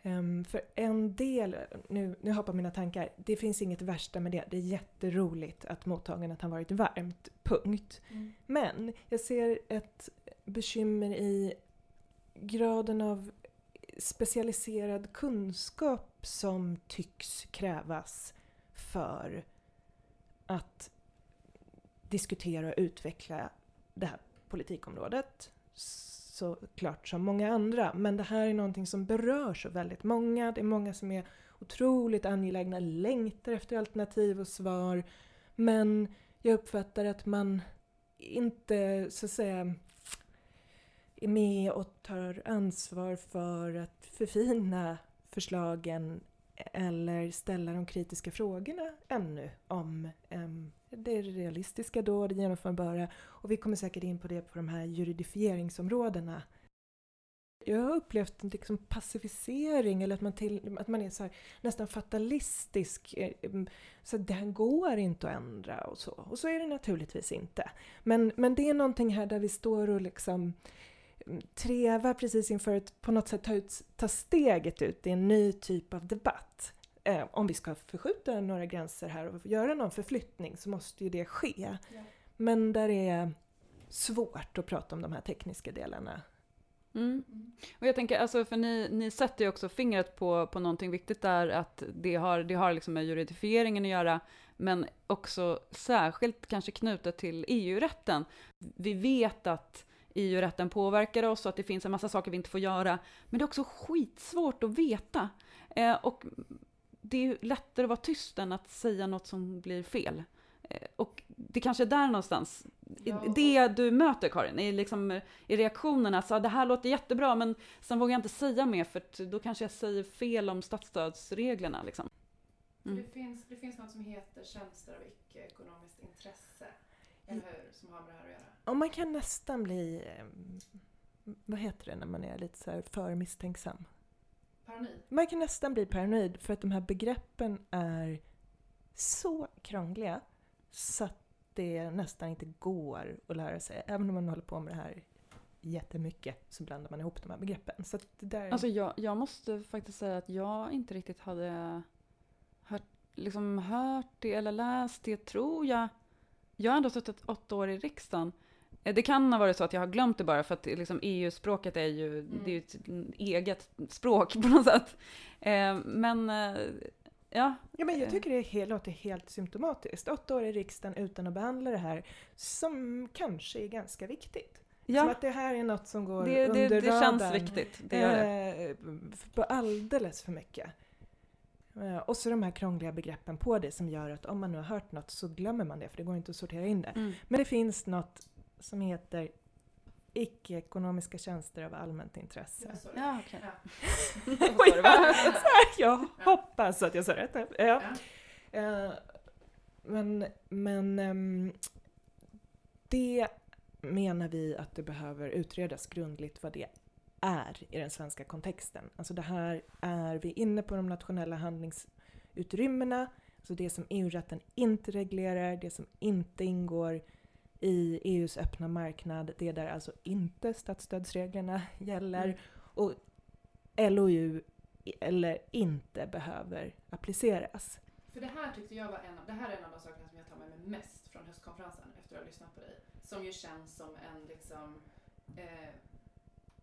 D: Ehm, för en del, nu, nu hoppar mina tankar, det finns inget värsta med det. Det är jätteroligt att mottagandet har varit varmt, punkt. Men jag ser ett bekymmer i graden av specialiserad kunskap som tycks krävas för att diskutera och utveckla det här politikområdet. Såklart som många andra, men det här är någonting som berör så väldigt många. Det är många som är otroligt angelägna, längtar efter alternativ och svar. Men jag uppfattar att man inte så att säga är med och tar ansvar för att förfina förslagen eller ställa de kritiska frågorna ännu om em, det är realistiska då, det genomförbara. Och vi kommer säkert in på det på de här juridifieringsområdena. Jag har upplevt en liksom passivisering eller att man, till, att man är så här, nästan fatalistisk. Så det här går inte att ändra och så. Och så är det naturligtvis inte. Men, men det är någonting här där vi står och liksom mm, trevar precis inför att på något sätt ta, ut, ta steget ut i en ny typ av debatt. Eh, om vi ska förskjuta några gränser här och göra någon förflyttning så måste ju det ske.
B: Ja.
D: Men där det är svårt att prata om de här tekniska delarna.
C: Mm. Och jag tänker, alltså, för ni, ni sätter ju också fingret på, på någonting viktigt där, att det har, det har liksom med juridifieringen att göra, men också särskilt kanske knutet till EU-rätten. Vi vet att EU-rätten påverkar oss och att det finns en massa saker vi inte får göra, men det är också skitsvårt att veta. Eh, och det är lättare att vara tyst än att säga något som blir fel. Eh, och det kanske är där någonstans
B: Ja,
C: det du möter Karin, i, liksom, i reaktionerna, så det här låter jättebra men sen vågar jag inte säga mer för då kanske jag säger fel om statsstödsreglerna. Liksom. Mm.
B: Det, finns, det finns något som heter tjänster av icke-ekonomiskt intresse. eller hur? Som har med det här att göra.
D: Och man kan nästan bli, eh, vad heter det när man är lite så här för misstänksam?
B: Paranoid.
D: Man kan nästan bli paranoid för att de här begreppen är så krångliga så att det nästan inte går att lära sig. Även om man håller på med det här jättemycket så blandar man ihop de här begreppen. Så att det där...
C: Alltså jag, jag måste faktiskt säga att jag inte riktigt hade hört, liksom hört det eller läst det, tror jag. Jag har ändå suttit åtta år i riksdagen. Eh, Det kan ha varit så att jag har glömt det bara för att liksom EU-språket är ju,
B: Mm.
C: det är ju ett eget språk på något sätt. Eh, Men eh, ja,
D: Ja, men jag tycker det låter helt symptomatiskt. Åtta år i riksdagen utan att behandla det här som kanske är ganska viktigt. Som
C: ja
D: att det här är något som går
C: det,
D: under
C: det, det känns viktigt. Det gör det.
D: Eh, alldeles för mycket. Och så de här krångliga begreppen på det som gör att om man nu har hört något så glömmer man det för det går inte att sortera in det.
C: Mm.
D: Men det finns något som heter icke-ekonomiska tjänster av allmänt intresse.
C: Ja, okej.
B: Ja.
C: Va?
D: Jag hoppas att jag sa rätt. Ja.
B: Ja.
D: Eh, Men, men ehm, det menar vi att det behöver utredas grundligt vad det är i den svenska kontexten. Alltså det här är vi inne på de nationella handlingsutrymmena, alltså det som EU-rätten inte reglerar, det som inte ingår i EUs öppna marknad, det där alltså inte statsstödsreglerna gäller
B: Mm.
D: och LOU eller inte behöver appliceras.
B: För det här tyckte jag var en av, det här är en av de sakerna som jag tar med mig mest från höstkonferensen efter att ha lyssnat på dig. Som ju känns som en liksom, eh,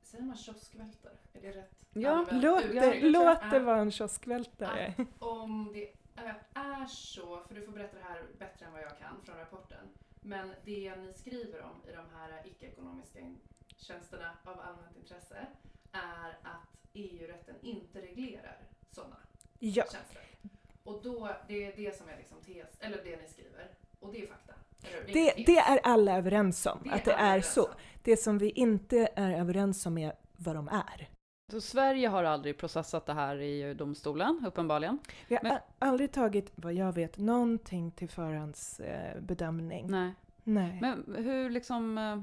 B: säger man kioskvältare? Är det rätt?
C: Ja,
D: Låt det, låt det vara en kioskvältare.
B: Om det är, är så, för du får berätta det här bättre än vad jag kan från rapporten, men det ni skriver om i de här icke-ekonomiska tjänsterna av allmänt intresse är att EU-rätten inte reglerar sådana
D: Ja,
B: tjänster. Och då, det är det som är liksom tes, eller det ni skriver. Och det är fakta. Är
D: det, det är alla överens om,
B: Det
D: att det är
B: överens
D: så. Det som vi inte är överens om är vad de är.
C: Så Sverige har aldrig processat det här i EU-domstolen, uppenbarligen.
D: Vi har
C: Men-
D: aldrig tagit, vad jag vet, någonting till förhandsbedömning. Eh.
C: Nej.
D: Nej.
C: Men hur liksom eh,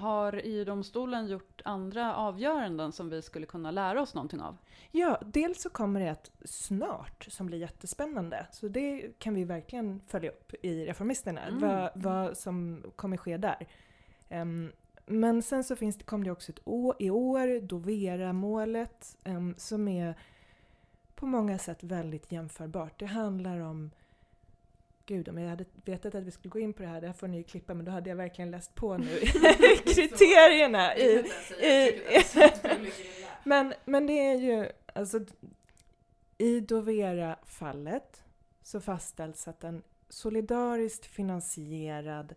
C: har EU-domstolen gjort andra avgöranden som vi skulle kunna lära oss någonting av?
D: Ja, dels så kommer det ett snart som blir jättespännande. Så det kan vi verkligen följa upp i Reformisterna,
C: Mm.
D: vad, vad som kommer ske där. Ehm, men sen så finns det, kom det också ett år, i år, Dovera-målet, um, som är på många sätt väldigt jämförbart. Det handlar om Gud, om jag hade vetat att vi skulle gå in på det här, det här får ni klippa, men då hade jag verkligen läst på nu kriterierna i, i-
B: lä.
D: men, men det är ju, alltså i Dovera-fallet så fastställs att en solidariskt finansierad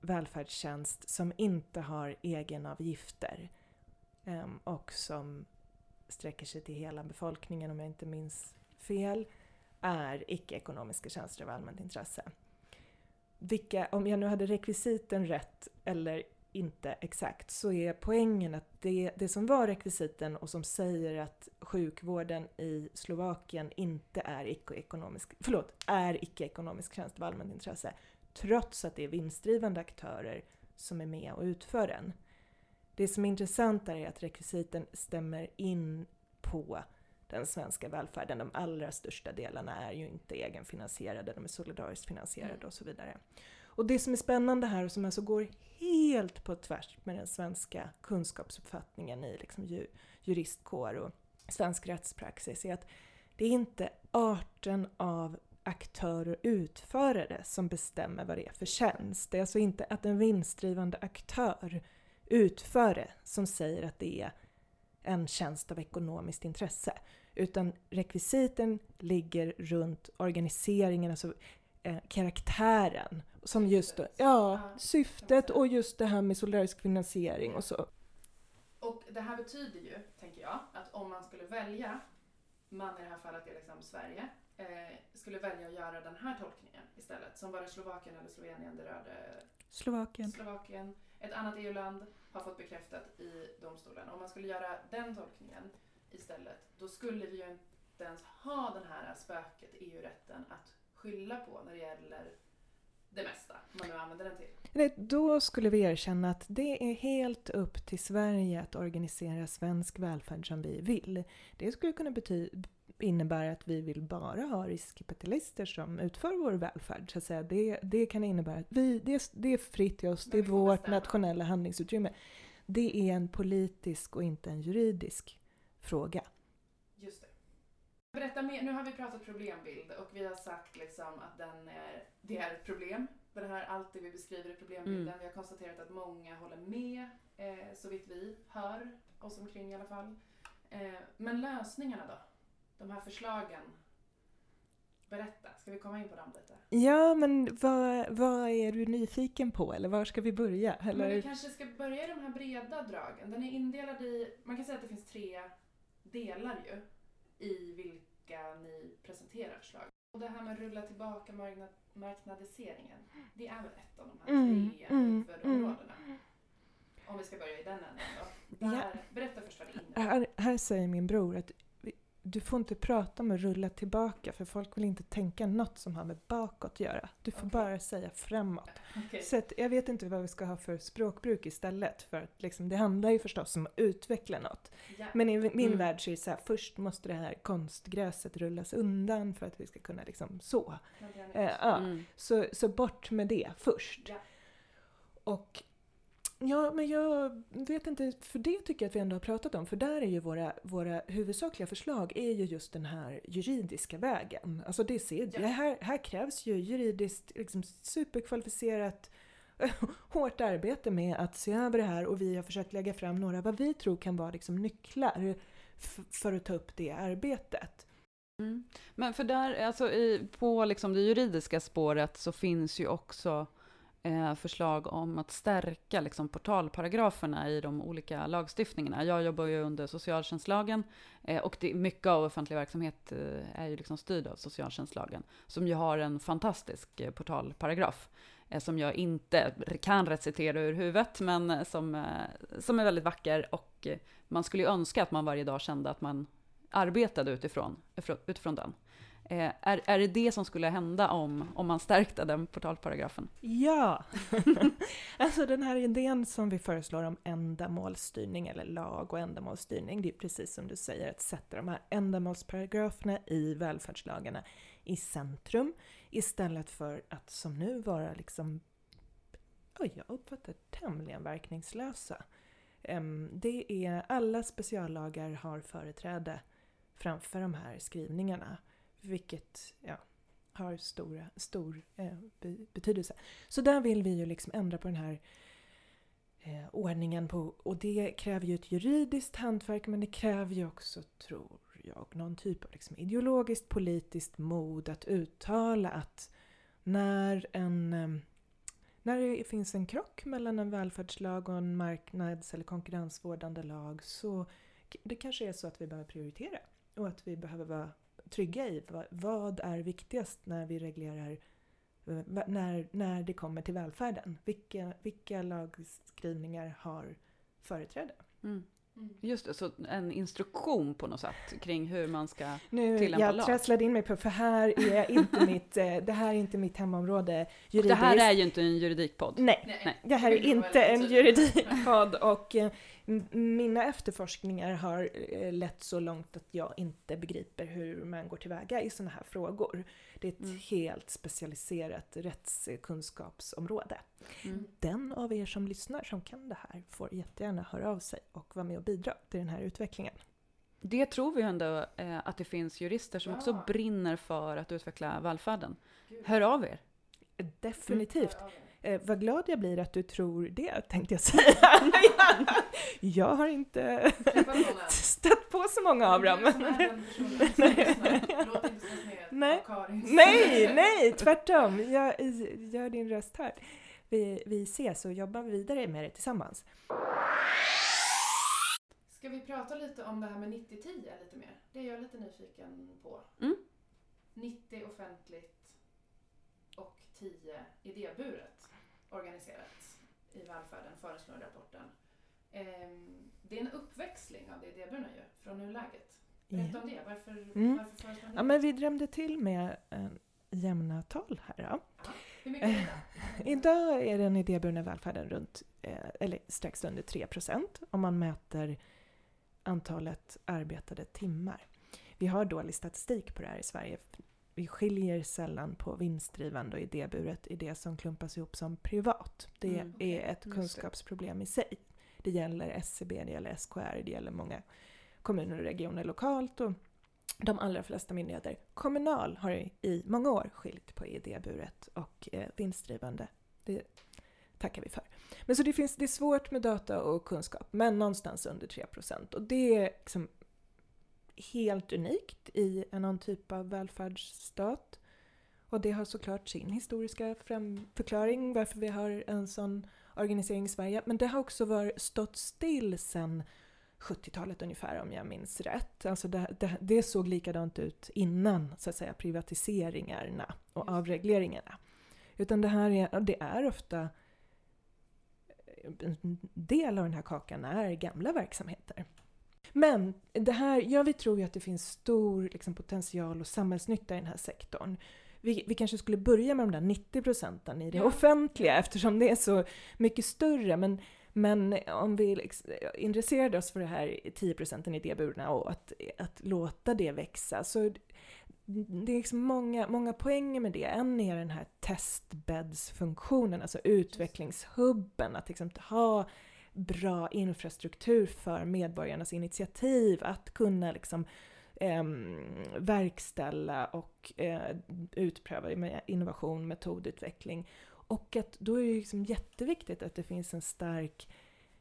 D: välfärdstjänst som inte har egenavgifter ehm, och som sträcker sig till hela befolkningen om jag inte minns fel, är icke-ekonomiska tjänster av allmänt intresse. Vilka, om jag nu hade rekvisiten rätt eller inte exakt så är poängen att det, det som var rekvisiten och som säger att sjukvården i Slovakien inte är icke-ekonomisk, förlåt, är icke-ekonomisk tjänst av allmänt intresse trots att det är vinstdrivande aktörer som är med och utför den. Det som är intressant där är att rekvisiten stämmer in på den svenska välfärden. De allra största delarna är ju inte egenfinansierade, de är solidariskt finansierade
B: Mm.
D: och så vidare. Och det som är spännande här och som alltså går helt på tvärs med den svenska kunskapsuppfattningen i liksom ju, juristkår och svensk rättspraxis är att det är inte arten av aktörer och utförare som bestämmer vad det är för tjänst. Det är alltså inte att en vinstdrivande aktör utför det som säger att det är en tjänst av ekonomiskt intresse. Utan rekvisiten ligger runt organiseringen, alltså eh, karaktären. Som just då, Ja, syftet och just det här med solidarisk finansiering och så.
B: Och det här betyder ju, tänker jag, att om man skulle välja, man i det här fallet är liksom Sverige, eh, skulle välja att göra den här tolkningen istället. Som var det Slovakien eller Slovenien det rörde
D: Slovakien.
B: Slovakien. Ett annat EU-land har fått bekräftat i domstolen. Om man skulle göra den tolkningen istället, då skulle vi ju inte ens ha den här spöket EU-rätten att skylla på när det gäller det mesta, man nu använder den till.
D: Nej, Då skulle vi erkänna att det är helt upp till Sverige att organisera svensk välfärd som vi vill. Det skulle kunna bety- innebära att vi vill bara ha riskkapitalister som utför vår välfärd. Så att säga. Det, det kan innebära att vi, det, är- det är fritt till oss, det är vårt nationella handlingsutrymme. Det är en politisk och inte en juridisk fråga.
B: Just det. Berätta mer, nu har vi pratat problembild och vi har sagt liksom att den är, det är ett problem. Det här, allt det vi beskriver i problembilden.
C: Mm.
B: Vi har konstaterat att många håller med, eh, så vitt vi hör oss omkring i alla fall. Eh, men lösningarna då? De här förslagen. Berätta, ska vi komma in på dem lite?
D: Ja, men vad, vad är du nyfiken på? Eller var ska vi börja?
B: Men vi
D: Eller?
B: kanske ska börja i de här breda dragen. Den är indelad i, man kan säga att det finns tre delar ju i vilka ni presenterar förslag. Och det här med rulla tillbaka marknad, marknadiseringen, det är väl ett av de här
D: Mm,
B: tre
D: mm,
B: huvudområdena. Om vi ska börja i den änden då.
D: Ja.
B: Där, Berätta först vad det innebär.
D: Här, här säger min bror att du får inte prata om att rulla tillbaka för folk vill inte tänka något som har med bakåt att göra. Du får
B: Okej.
D: bara säga framåt.
B: Okej.
D: Så att jag vet inte vad vi ska ha för språkbruk istället. För att liksom, det handlar ju förstås om att utveckla något.
B: Ja.
D: Men i min
C: Mm.
D: värld så är det så här, först måste det här konstgräset rullas undan för att vi ska kunna liksom så. Eh, ja.
C: Mm.
D: så. Så bort med det först.
B: Ja.
D: Och ja, men jag vet inte, för det tycker jag att vi ändå har pratat om. För där är ju våra, våra huvudsakliga förslag är ju just den här juridiska vägen. Alltså det, ser,
B: Ja.
D: här, här krävs ju juridiskt liksom superkvalificerat hårt arbete med att se över det här och vi har försökt lägga fram några vad vi tror kan vara liksom nycklar för att ta upp det arbetet.
C: Mm. Men för där, alltså i, på liksom det juridiska spåret så finns ju också eh, förslag om att stärka liksom portalparagraferna i de olika lagstiftningarna. Jag jobbar ju under socialtjänstlagen eh, och det, mycket av offentlig verksamhet eh, är ju liksom styrd av socialtjänstlagen som ju har en fantastisk eh, portalparagraf eh, som jag inte kan recitera ur huvudet men eh, som, som är väldigt vacker och man skulle ju önska att man varje dag kände att man arbetade utifrån, utifrån den. Eh, är, är det det som skulle hända om, om man stärkte den portalparagrafen?
D: Ja! alltså den här idén som vi föreslår om ändamålsstyrning eller lag och ändamålsstyrning, det är precis som du säger att sätta de här ändamålsparagraferna i välfärdslagarna i centrum istället för att som nu vara liksom, oj, jag uppfattar tämligen verkningslösa. Ehm, det är, alla speciallagar har företräde framför de här skrivningarna, vilket ja, har stora, stor eh, be- betydelse. Så där vill vi ju liksom ändra på den här eh, ordningen på, och det kräver ju ett juridiskt hantverk men det kräver ju också, tror jag, någon typ av liksom ideologiskt politiskt mod att uttala att när en eh, när det finns en krock mellan en välfärdslag och en marknads eller konkurrensvårdande lag så det kanske är så att vi behöver prioritera och att vi behöver vara trygga i vad, är viktigast när vi reglerar eh, när, när det kommer till välfärden. Vilka, vilka lagskrivningar har företräde?
B: Mm.
C: Just det, så en instruktion på något sätt kring hur man ska...
D: Nu,
C: Tillämpa
D: jag
C: lag.
D: trasslade in mig på, för här är inte mitt, eh, det här är inte mitt hemområde
C: Och
D: juridiskt.
C: det här är ju inte en juridikpodd.
D: Nej,
B: Nej.
D: det här är
B: jag
D: inte en juridikpodd och eh, mina efterforskningar har eh, lett så långt att jag inte begriper hur man går tillväga i sådana här frågor. Det är ett
C: Mm.
D: helt specialiserat rättskunskapsområde.
C: Mm.
D: Den av er som lyssnar som kan det här får jättegärna höra av sig och vara med och bidra till den här utvecklingen.
C: Det tror vi ändå eh, att det finns jurister som
B: Ja.
C: också brinner för att utveckla välfärden.
B: Gud.
C: Hör av er!
D: Definitivt.
B: Er.
D: Eh, vad glad jag blir att du tror det, tänkte jag säga. jag har inte stött på så många av dem. Nej. nej, nej, tvärtom. Jag, gör din röst hörd. Vi, vi ses och jobbar vidare med det tillsammans.
B: Ska vi prata lite om det här med 90-10 lite mer? Det är jag lite nyfiken på.
C: Mm.
B: 90 offentligt och 10 idéburet organiserat i välfärden föreslår rapporten. Ehm, det är en uppväxling av det idéburna ju, från nuläget. Berätta om det. Varför,
D: Mm.
B: varför föreslår ni
D: Ja, men vi drömde till med en jämna tal här. Då.
B: Hur mycket är det då?
D: Idag är den idéburna välfärden runt, eh, eller strax under 3% om man mäter antalet arbetade timmar. Vi har dålig statistik på det här i Sverige. Vi skiljer sällan på vinstdrivande och idéburet i det som klumpas ihop som privat. Det
C: Mm,
B: okej.
D: är ett kunskapsproblem i sig. Det gäller SCB, det gäller SKR, det gäller många kommuner och regioner lokalt och de allra flesta myndigheter. Kommunal har i- i många år skilt på idéburet och eh, vinstdrivande. Det tackar vi för. Men så det, finns, det är svårt med data och kunskap, men någonstans under 3 Och det är liksom helt unikt i en någon typ av välfärdsstat. Och det har såklart sin historiska förklaring varför vi har en sån organisering i Sverige. Men det har också varit, stått still sedan 70-talet ungefär om jag minns rätt. Alltså det, det, det såg likadant ut innan så att säga privatiseringarna och
B: Just
D: avregleringarna. Utan det här är, det är ofta en del av den här kakan är gamla verksamheter. Men det här, ja, vi tror ju att det finns stor liksom, potential och samhällsnytta i den här sektorn. Vi, vi kanske skulle börja med de där 90 procenten i det
B: Ja.
D: offentliga eftersom det är så mycket större. Men, men om vi liksom intresserade oss för det här 10 procenten idéburna och att, att låta det växa så det är liksom många, många poänger med det. En är den här testbäddsfunktionen, alltså utvecklingshubben. Att liksom ha bra infrastruktur för medborgarnas initiativ. Att kunna liksom eh, verkställa och eh, utpröva innovation, metodutveckling. Och att då är det liksom jätteviktigt att det finns en stark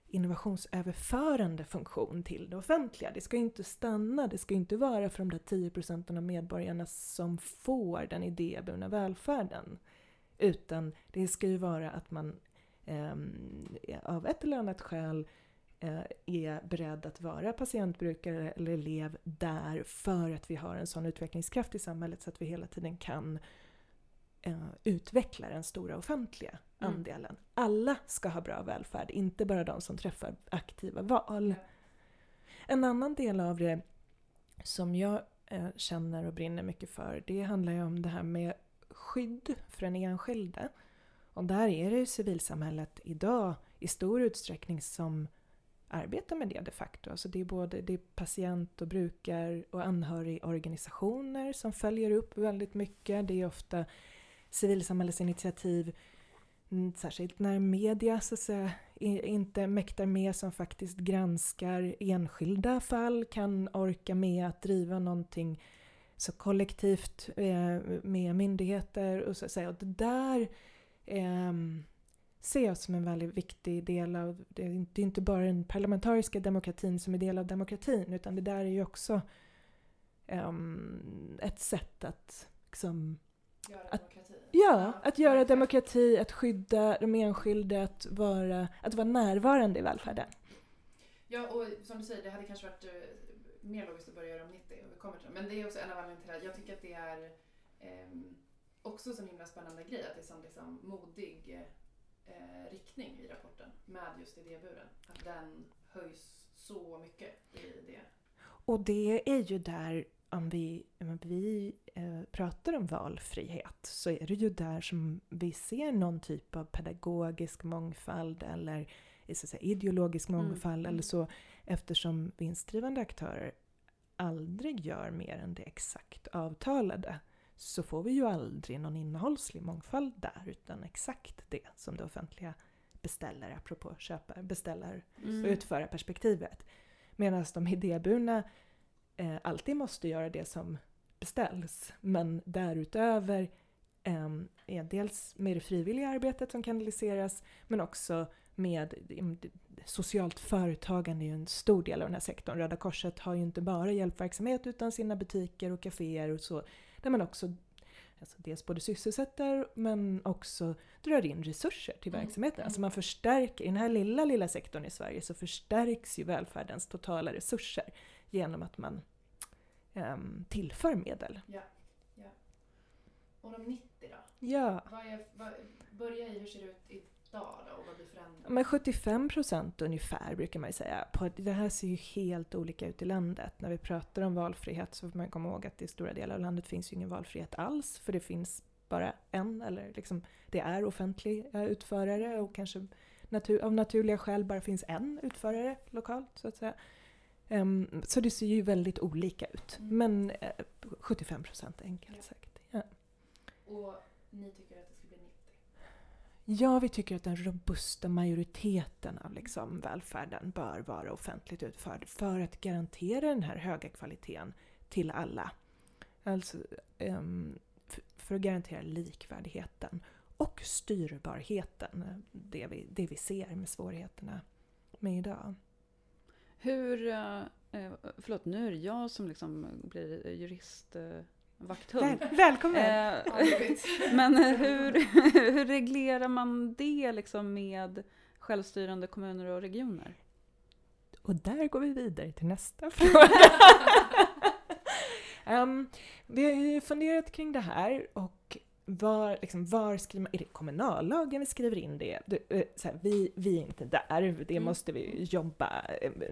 D: innovationsöverförande funktion till det offentliga. Det ska inte stanna, det ska inte vara för de där 10 procenten av medborgarna som får den idéburna välfärden. Utan det ska ju vara att man av ett eller annat skäl eh, är beredd att vara patientbrukare eller elev där för att vi har en sån utvecklingskraft i samhället så att vi hela tiden kan eh, utveckla den stora offentliga
C: Mm.
D: andelen. Alla ska ha bra välfärd, inte bara de som träffar aktiva val. En annan del av det som jag eh, känner och brinner mycket för, det handlar ju om det här med skydd för den enskilde. Och där är det ju civilsamhället idag i stor utsträckning som arbetar med det de facto. Alltså det är både det är patient och brukar och anhörigorganisationer som följer upp väldigt mycket. Det är ofta civilsamhällesinitiativ, mm, särskilt när media så att säga, inte mäktar med som faktiskt granskar enskilda fall, kan orka med att driva någonting så kollektivt eh, med myndigheter och så att säga. Och det där ehm, ser jag som en väldigt viktig del av, det är inte- bara den parlamentariska demokratin som är del av demokratin utan det där är ju också ehm, ett sätt att liksom,
B: Göra
D: Att-
B: demokrati.
D: Ja, att göra demokrati, att skydda de enskilda, att vara, att vara närvarande i välfärden.
B: Ja, och som du säger, det hade kanske varit eh, mer logiskt att börja göra om 90 och vi kommer till det. Men det är också en av anledningarna till att jag tycker att det är ehm, också en sån himla spännande grej att det är sån liksom modig eh, riktning i rapporten med just idéburen. Att den höjs så mycket i det.
D: Och det är ju där, om vi, om vi eh, pratar om valfrihet, så är det ju där som vi ser någon typ av pedagogisk mångfald eller så att säga, ideologisk
C: Mm.
D: mångfald
B: Mm.
D: eller så, eftersom vinstdrivande aktörer aldrig gör mer än det exakt avtalade så får vi ju aldrig någon innehållslig mångfald där utan exakt det som det offentliga beställer, apropå köpa, beställer
C: Mm.
D: och utföra perspektivet. Medan de idéburna eh, alltid måste göra det som beställs. Men därutöver eh, är dels med det frivilliga arbetet som kanaliseras men också med mm, socialt företagande är ju en stor del av den här sektorn. Röda Korset har ju inte bara hjälpverksamhet utan sina butiker och kaféer och så där man också alltså dels både sysselsätter men också drar in resurser till
B: Mm,
D: verksamheten. Alltså
B: mm.
D: man förstärker, i den här lilla, lilla sektorn i Sverige så förstärks ju välfärdens totala resurser genom att man ehm, tillför medel.
B: Ja. ja. Och de 90 då?
D: Ja,
B: Vad är, vad, börja i hur ser det ut idag då vad blir förändrat?
D: men 75 procent ungefär brukar man ju säga. På, det här ser ju helt olika ut i landet. När vi pratar om valfrihet så får man komma ihåg att i stora delar av landet finns ju ingen valfrihet alls. För det finns bara en, eller liksom det är offentliga utförare och kanske natur, av naturliga skäl bara finns en utförare lokalt så att säga. Um, så det ser ju väldigt olika ut.
B: Mm.
D: Men uh, 75 procent enkelt
B: Ja.
D: sagt. Ja.
B: Och ni tycker att det ska bli 90?
D: Ja, vi tycker att den robusta majoriteten av liksom välfärden bör vara offentligt utförd för att garantera den här höga kvaliteten till alla. Alltså um, för att garantera likvärdigheten och styrbarheten, det vi, det vi ser med svårigheterna med idag.
C: Hur, eh, eh, förlåt nu är det jag som liksom blir jurist. Eh, Vakthund.
D: Väl, välkommen!
C: Eh, men hur, hur reglerar man det liksom med självstyrande kommuner och regioner?
D: Och där går vi vidare till nästa fråga. Ehm, vi har ju funderat kring det här och var, liksom, var skriver man, är det kommunallagen vi skriver in det? Du, eh, så här, vi, vi är inte där, det
C: Mm.
D: måste vi jobba eh,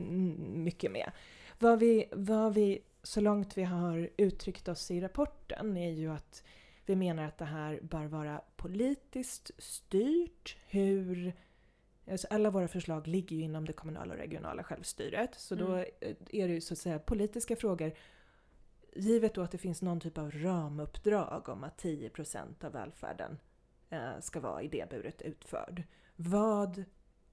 D: mycket med. Vad vi, vad vi, så långt vi har uttryckt oss i rapporten, är ju att vi menar att det här bör vara politiskt styrt. Hur Alltså alla våra förslag ligger ju inom det kommunala och regionala självstyret. Så då
C: Mm.
D: eh, är det ju så att säga politiska frågor. Givet då att det finns någon typ av ramuppdrag om att 10% av välfärden eh, ska vara idéburet utförd. Vad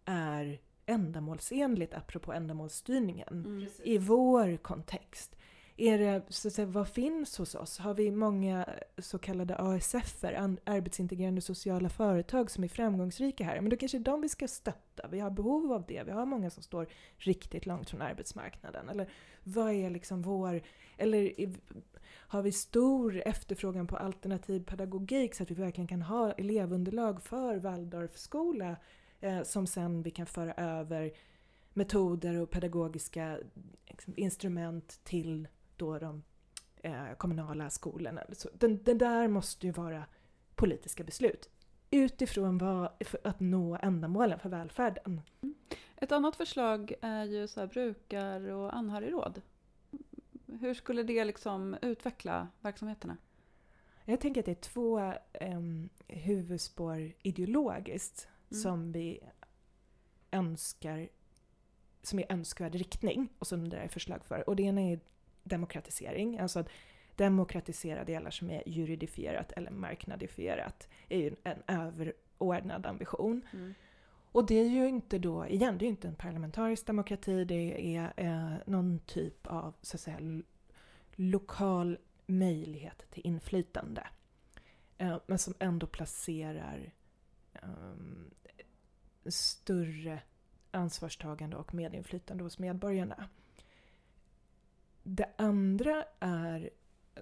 D: är ändamålsenligt apropå ändamålsstyrningen?
C: Mm.
D: I vår kontext? Är det, så att säga, vad finns hos oss? Har vi många så kallade ASF-er, arbetsintegrerande sociala företag, som är framgångsrika här? Men då kanske det är de vi ska stötta. Vi har behov av det. Vi har många som står riktigt långt från arbetsmarknaden. Eller vad är liksom vår... Eller har vi stor efterfrågan på alternativ pedagogik så att vi verkligen kan ha elevunderlag för Waldorfskola eh, som sen vi kan föra över metoder och pedagogiska liksom, instrument till då de eh, kommunala skolorna. Så den, den där måste ju vara politiska beslut utifrån vad, för att nå ändamålen för välfärden.
C: Ett annat förslag är ju så brukar och anhörigråd. Hur skulle det liksom utveckla verksamheterna?
D: Jag tänker att det är två um, huvudspår ideologiskt
C: Mm.
D: som vi önskar, som är önskvärd riktning och som det är förslag för. Och det ena är demokratisering, alltså att demokratisera delar som är juridifierat eller marknadifierat är ju en överordnad ambition.
C: Mm.
D: Och det är ju inte då, igen, det är ju inte en parlamentarisk demokrati, det är eh, någon typ av så att säga lokal möjlighet till inflytande. Eh, men som ändå placerar ehm, större ansvarstagande och medinflytande hos medborgarna. Det andra är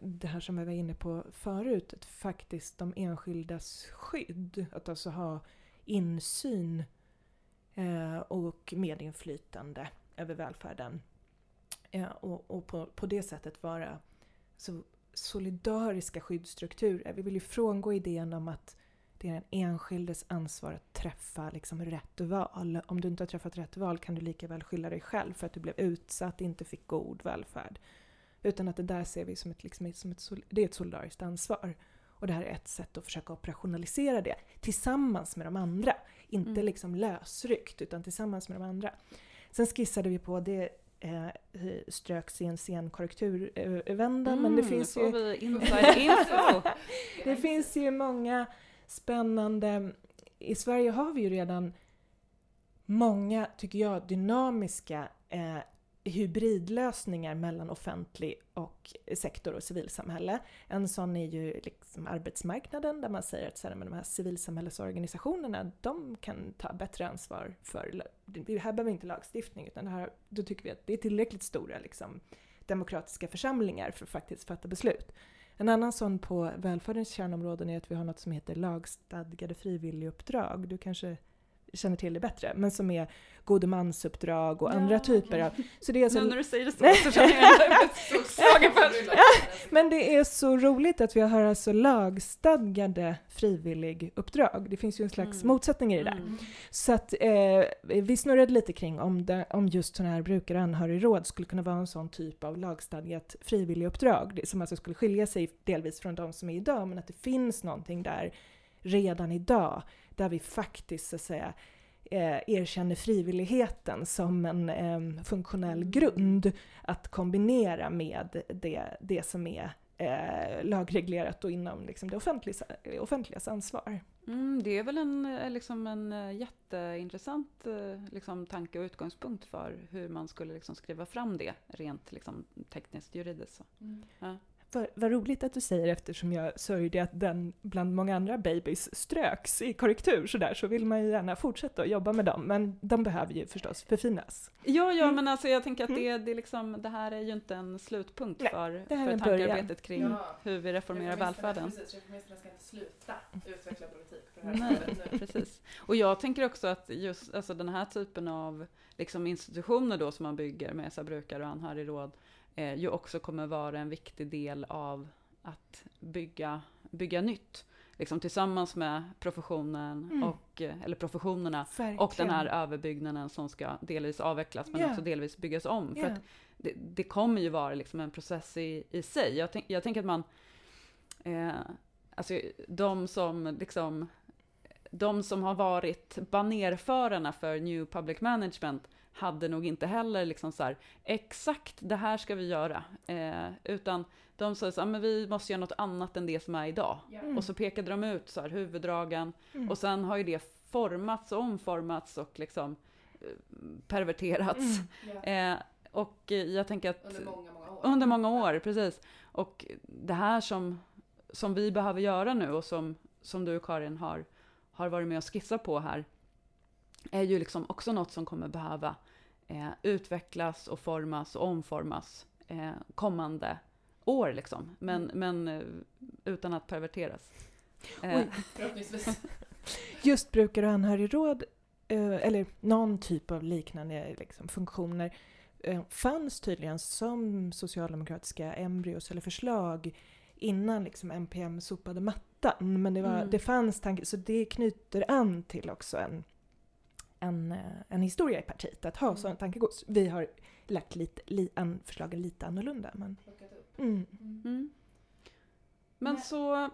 D: det här som vi var inne på förut, att faktiskt de enskildas skydd. Att alltså ha insyn eh, och medinflytande över välfärden. Eh, och och på, på det sättet vara så solidariska skyddsstrukturer. Vi vill ju frångå idén om att det är den enskildes ansvar att träffa liksom rätt val. Om du inte har träffat rätt val kan du lika väl skylla dig själv för att du blev utsatt, inte fick god välfärd. Utan att det där ser vi som ett, liksom, som ett, det är ett solidariskt ansvar. Och det här är ett sätt att försöka operationalisera det tillsammans med de andra. Inte
C: Mm.
D: liksom lösryckt, utan tillsammans med de andra. Sen skissade vi på det eh, ströks i en sen korrekturvända, men det
C: Mm,
D: finns ju...
C: vi info.
D: Det finns ju många spännande... I Sverige har vi ju redan många, tycker jag, dynamiska eh, hybridlösningar mellan offentlig och sektor och civilsamhälle. En sån är ju liksom arbetsmarknaden där man säger att så här, men de här civilsamhällesorganisationerna, de kan ta bättre ansvar för... Det här behöver inte lagstiftning, utan det här, då tycker vi att det är tillräckligt stora liksom, demokratiska församlingar för att faktiskt fatta beslut. En annan sån på välfärdens kärnområden är att vi har något som heter lagstadgade frivilliguppdrag. Du kanske känner till det bättre, men som är godemansuppdrag och andra
C: Ja,
D: typer
C: okej.
D: av... Så det är alltså
C: Nu när du säger det så, så känner jag slagen för
D: Men det är så roligt att vi har alltså lagstadgade frivillig-uppdrag. Det finns ju en slags
C: Mm.
D: motsättning i det där.
C: Mm.
D: Så att eh, vi snurrade lite kring om, det, om just sådana här brukar och anhörigråd skulle kunna vara en sån typ av lagstadgat frivilliguppdrag. Som alltså skulle skilja sig delvis från de som är idag, men att det finns någonting där redan idag, där vi faktiskt så att säga eh, erkänner frivilligheten som en eh, funktionell grund att kombinera med det, det som är eh, lagreglerat och inom liksom, det offentliga, offentligas ansvar.
C: Mm, det är väl en, eh, liksom en eh, jätteintressant liksom, tanke och utgångspunkt för hur man skulle liksom, skriva fram det rent liksom, tekniskt juridiskt.
B: Mm.
D: Vad, vad roligt att du säger eftersom jag sörjde att den bland många andra babys ströks i korrektur sådär så vill man ju gärna fortsätta att jobba med dem men de behöver ju förstås förfinas.
C: Ja, ja
D: Mm.
C: men alltså jag tänker att det, det, är liksom, det här är ju inte en slutpunkt
D: Nej,
C: för,
D: det
C: för tankearbetet kring
B: Ja.
C: hur vi reformerar välfärden.
B: Precis, reformisterna ska inte sluta utveckla politik på det här
C: Nej,
B: nu.
C: precis. Och jag tänker också att just alltså den här typen av liksom institutioner då som man bygger med så brukare och anhörigråd eh, ju också kommer vara en viktig del av att bygga, bygga nytt. Liksom tillsammans med professionen
D: Mm.
C: och, eh, eller professionerna
D: Verkligen.
C: och den här överbyggnaden som ska delvis avvecklas men
D: Ja.
C: också delvis byggas om. För
D: Ja.
C: att det, det kommer ju vara liksom en process i, i sig. Jag, tänk, jag tänker att man, eh, alltså de som liksom, de som har varit banerförarna för New Public Management hade nog inte heller liksom så här, exakt det här ska vi göra, eh, utan de sa så här, men vi måste göra något annat än det som är idag.
D: Mm.
C: Och så pekade de ut så här, huvuddragen,
D: Mm.
C: och sen har ju det formats och omformats och liksom eh, perverterats.
D: Mm.
B: Ja.
C: Eh, och jag tänker att
B: Under många, många år.
C: under många år, precis. Och det här som, som vi behöver göra nu och som, som du Karin har, har varit med och skissat på här är ju liksom också något som kommer behöva eh, utvecklas och formas och omformas eh, kommande år liksom. Men, men eh, utan att perverteras. Eh.
D: Just brukar och anhörigråd, eh, eller någon typ av liknande liksom, funktioner, eh, fanns tydligen som socialdemokratiska embryos eller förslag innan liksom, NPM sopade mattan. Men det, var,
C: Mm.
D: det fanns tankar, så det knyter an till också en, en, eh, en historia i partiet, att ha
B: Mm.
D: sådana tankegods. Vi har lagt lite, li, an, förslagen lite annorlunda. Men, mm.
B: Mm.
C: mm. Men
B: Nej.
C: så,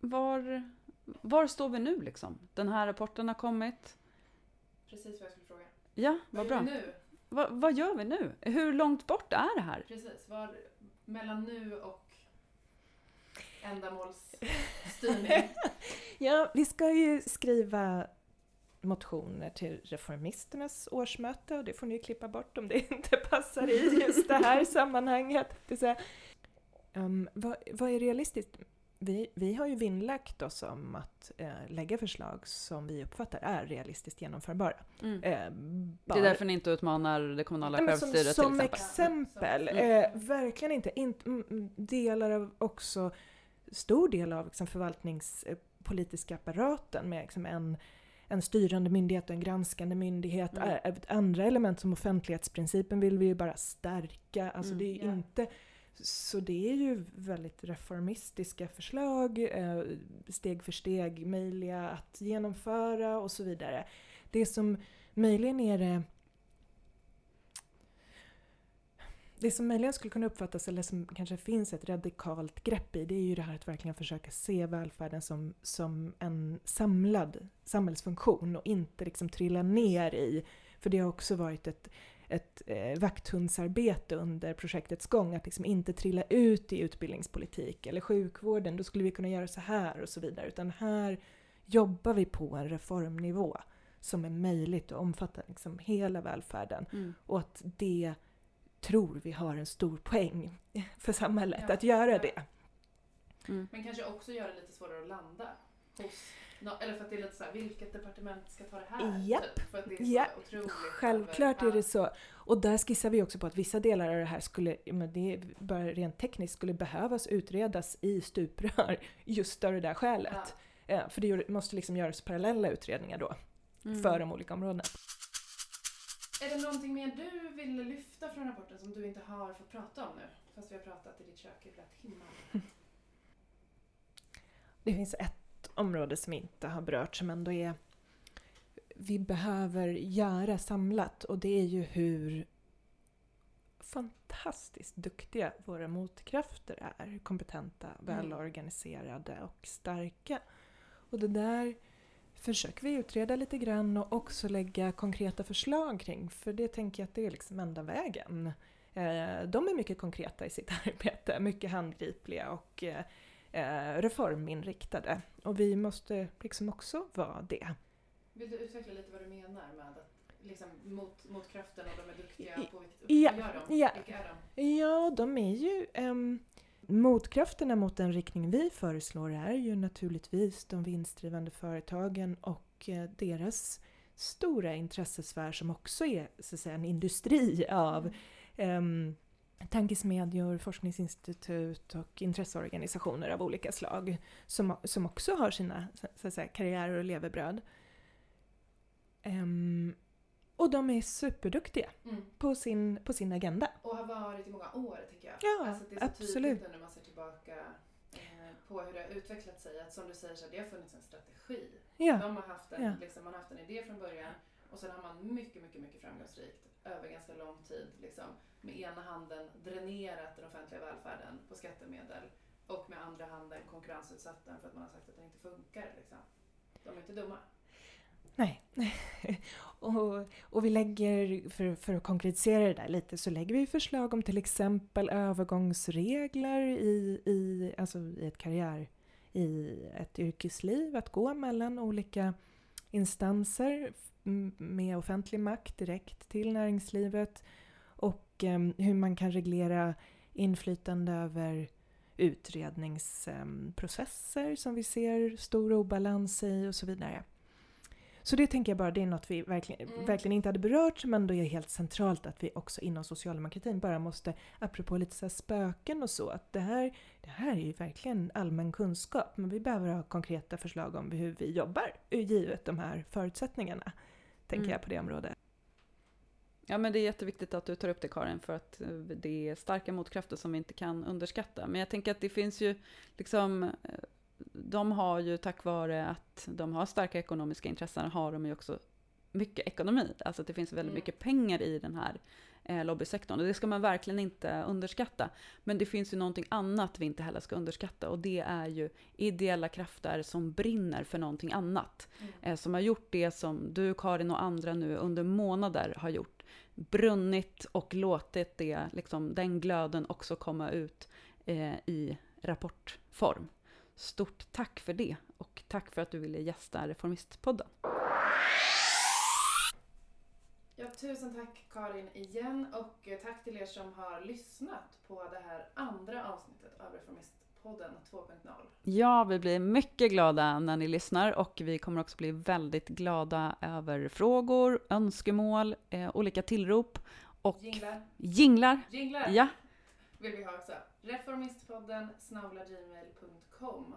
C: var, var står vi nu liksom? Den här rapporten har kommit.
B: Precis vad jag skulle fråga.
C: Ja, vad
B: gör
C: bra.
B: vi nu?
C: Va, vad gör vi nu? Hur långt bort är det här?
B: Precis. Var, mellan nu och ändamålsstyrning.
D: Ja, vi ska ju skriva motioner till Reformisternas årsmöte och det får ni klippa bort om det inte passar i just det här sammanhanget. Det vill säga, um, vad, vad är realistiskt? Vi, vi har ju vinnlagt oss om att eh, lägga förslag som vi uppfattar är realistiskt genomförbara.
C: Mm.
D: Eh,
C: Det är därför ni inte utmanar det kommunala
D: som,
C: självstyret
D: som
C: till exempel.
D: exempel.
C: Mm.
D: Eh, verkligen inte. mm, delar av också, stor del av liksom, förvaltningspolitiska apparaten med liksom, en, en styrande myndighet och en granskande myndighet.
C: Mm.
D: Andra element som offentlighetsprincipen vill vi ju bara stärka. Alltså
C: Mm.
D: det är ju
B: Ja.
D: inte så det är ju väldigt reformistiska förslag, eh, steg för steg möjliga att genomföra och så vidare. Det som möjligen är det det som möjligen skulle kunna uppfattas, eller som kanske finns ett radikalt grepp i, det är ju det här att verkligen försöka se välfärden som, som en samlad samhällsfunktion och inte liksom trilla ner i, för det har också varit ett, ett eh, vakthundsarbete under projektets gång, att liksom inte trilla ut i utbildningspolitik eller sjukvården, då skulle vi kunna göra så här och så vidare, utan här jobbar vi på en reformnivå som är möjligt att omfatta liksom hela välfärden
C: Mm.
D: och att det tror vi har en stor poäng för samhället
B: Ja,
D: att göra
B: ja.
D: det.
C: Mm.
B: Men kanske också göra det lite svårare att landa hos eller för att det är lite såhär, vilket departement ska ta det här?
D: Japp.
B: Typ, för att det är
D: Ja,
B: så otroligt
D: Självklart
B: över-
D: är det så. Och där skissar vi också på att vissa delar av det här skulle, ja, men det bara rent tekniskt, skulle behövas utredas i stuprör just av det där skälet. Eh, För det måste liksom göras parallella utredningar då
C: Mm.
D: för de olika områdena.
B: Är det någonting mer du ville lyfta från rapporten som du inte har fått prata om nu? Fast vi har pratat i ditt kök i flera timmar.
D: Det finns ett område som inte har berörts som ändå är vi behöver göra samlat och det är ju hur fantastiskt duktiga våra motkrafter är. Kompetenta, välorganiserade och starka. Och det där försöker vi utreda lite grann och också lägga konkreta förslag kring. För det tänker jag att det är liksom enda vägen. Eh, de är mycket konkreta i sitt arbete, mycket handgripliga och eh, reforminriktade. Och vi måste liksom också vara det.
B: Vill du utveckla lite vad du menar med att liksom, mot, motkraften och de är duktiga på vilket,
D: Ja,
B: gör de?
D: ja.
B: Vilka är de?
D: Ja, de är ju... Um, motkrafterna mot den riktning vi föreslår är ju naturligtvis de vinstdrivande företagen och eh, deras stora intressesfär som också är så att säga, en industri av um, tankesmedjor, forskningsinstitut och intresseorganisationer av olika slag som, som också har sina så att säga, karriärer och levebröd. Ehm, och de är superduktiga
B: Mm.
D: på sin, på sin agenda.
B: Och har varit i många år tycker jag.
D: Ja,
B: alltså, det är så
D: absolut.
B: tydligt när man ser tillbaka eh, på hur det har utvecklat sig. Att som du säger så har det har funnits en strategi.
D: Ja,
B: De har haft en,
D: Ja.
B: liksom, man har haft en idé från början och sen har man mycket, mycket, mycket framgångsrikt över ganska lång tid liksom, med ena handen dränerat den offentliga välfärden på skattemedel och med andra handen konkurrensutsatt den för att man har sagt att den inte funkar. Liksom. De är inte dumma
D: nej. och, och vi lägger, för, för att konkretisera det där lite, så lägger vi förslag om till exempel övergångsregler i, i, alltså i ett karriär, i ett yrkesliv, att gå mellan olika instanser med offentlig makt direkt till näringslivet och ehm, hur man kan reglera inflytande över utredningsprocesser ehm, som vi ser stor obalans i och så vidare. Så det tänker jag bara, det är något vi verkligen,
B: Mm.
D: verkligen inte hade berört men då är det helt centralt att vi också inom socialdemokratin bara måste, apropå lite så spöken och så, att det här, det här är ju verkligen allmän kunskap men vi behöver ha konkreta förslag om hur vi jobbar givet de här förutsättningarna. Tänker
C: Mm.
D: jag på det området.
C: Ja, men det är jätteviktigt att du tar upp det Karin, för att eh, det är starka motkrafter som vi inte kan underskatta. Men jag tänker att det finns ju liksom, eh, de har ju tack vare att de har starka ekonomiska intressen, har de ju också mycket ekonomi. Alltså det finns väldigt
B: Mm.
C: mycket pengar i den här eh, lobbysektorn. Och det ska man verkligen inte underskatta. Men det finns ju någonting annat vi inte heller ska underskatta. Och det är ju ideella krafter som brinner för någonting annat
B: Mm.
C: eh, som har gjort det som du, Karin och andra nu under månader har gjort. Brunnit och låtit det, liksom, den glöden också komma ut eh, i rapportform. Stort tack för det och tack för att du ville gästa Reformistpodden.
B: Ja, tusen tack Karin igen och eh, tack till er som har lyssnat på det här andra avsnittet av Reformistpodden 2.0.
C: Ja, vi blir mycket glada när ni lyssnar och vi kommer också bli väldigt glada över frågor, önskemål, eh, olika tillrop och
B: Jinglar,
C: jinglar.
B: jinglar
C: Ja,
B: vill vi ha också. Reformistpodden snabelagmail.com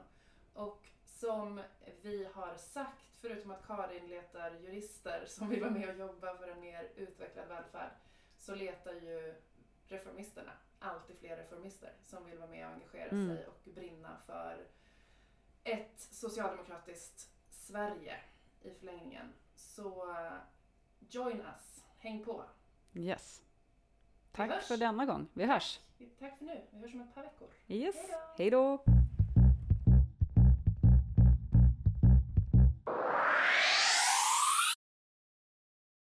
B: och som vi har sagt, förutom att Karin letar jurister som vill vara med och jobba för en mer utvecklad välfärd, så letar ju reformisterna alltid fler reformister som vill vara med och engagera
C: Mm.
B: sig och brinna för ett socialdemokratiskt Sverige i förlängningen. Så eh, join us, häng på.
C: yes. Tack för denna gång. Vi hörs.
B: Tack för nu, vi hörs om ett par veckor.
C: Yes. Hej då.